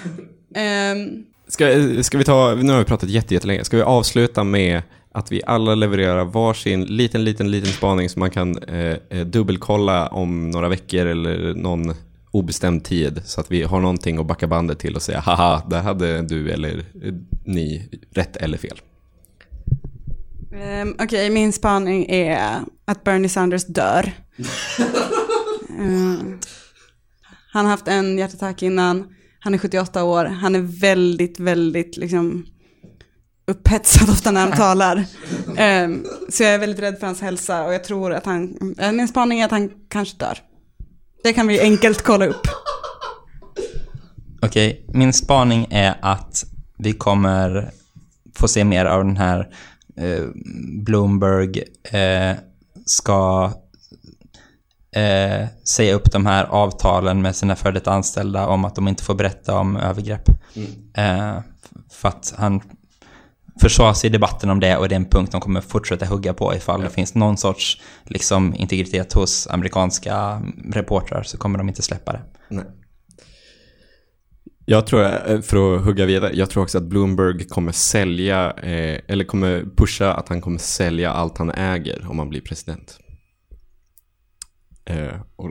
[laughs] Ehm, Ska, ska vi ta, nu har vi pratat jätte- jättelänge, ska vi avsluta med att vi alla levererar varsin liten, liten, liten spaning som man kan eh, eh, dubbelkolla om några veckor eller någon obestämd tid så att vi har någonting att backa bandet till och säga haha, där hade du eller eh, ni rätt eller fel. ehm, Okej, min spaning är att Bernie Sanders dör. [laughs] Ehm, han har haft en hjärtattack innan. Han är 78 år. Han är väldigt, väldigt liksom upphetsad ofta när han talar. Ehm, så jag är väldigt rädd för hans hälsa och jag tror att han, min spaning är att han kanske dör. Det kan vi enkelt kolla upp. Okej, min spaning är att vi kommer få se mer av den här eh, Bloomberg eh, ska eh, säga upp de här avtalen med sina före detta anställda om att de inte får berätta om övergrepp. Eh, för att han försvarar sig i debatten om det och det är en punkt de kommer fortsätta hugga på ifall det finns någon sorts liksom, integritet hos amerikanska reportrar så kommer de inte släppa det. Nej. Jag tror, eh, för att hugga vidare, jag tror också att Bloomberg kommer sälja, eh, eller kommer pusha att han kommer sälja allt han äger om han blir president. Eh, och,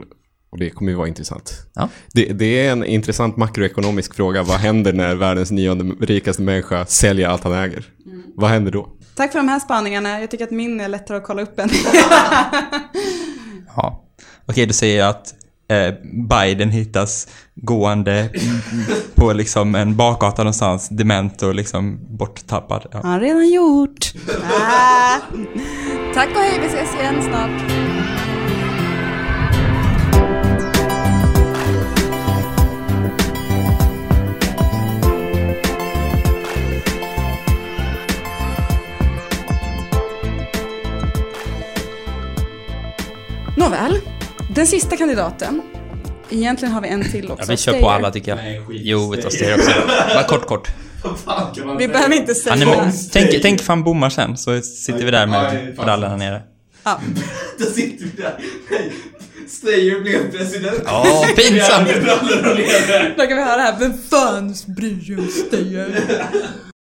och det kommer ju vara intressant. Ja. Det, det är en intressant makroekonomisk fråga. Vad händer när världens nionde rikaste människa säljer allt han äger? Vad händer då? Tack för de här spaningarna. Jag tycker att min är lättare att kolla upp än. [laughs] Ja. Okej, då säger jag att eh, Biden hittas gående på liksom en bakgata någonstans, dement och liksom borttappad. Ja. Har han redan gjort. Ah. Tack och hej, vi ses igen snart. Nåväl, den sista kandidaten. Egentligen har vi en till också. Ja, vi kör på Steyer. alla tycker jag. Jo, vi tar steg också. [laughs] Bara kort, kort. Vi behöver inte säga Han är tänk, tänk fan bommar sen, så sitter vi där med brallorna nere. Ja. [laughs] Då sitter vi där. Nej, Steyer blev president. Ja, pinsamt! [laughs] Då kan vi höra här, vem fan bryr sig om Steyer?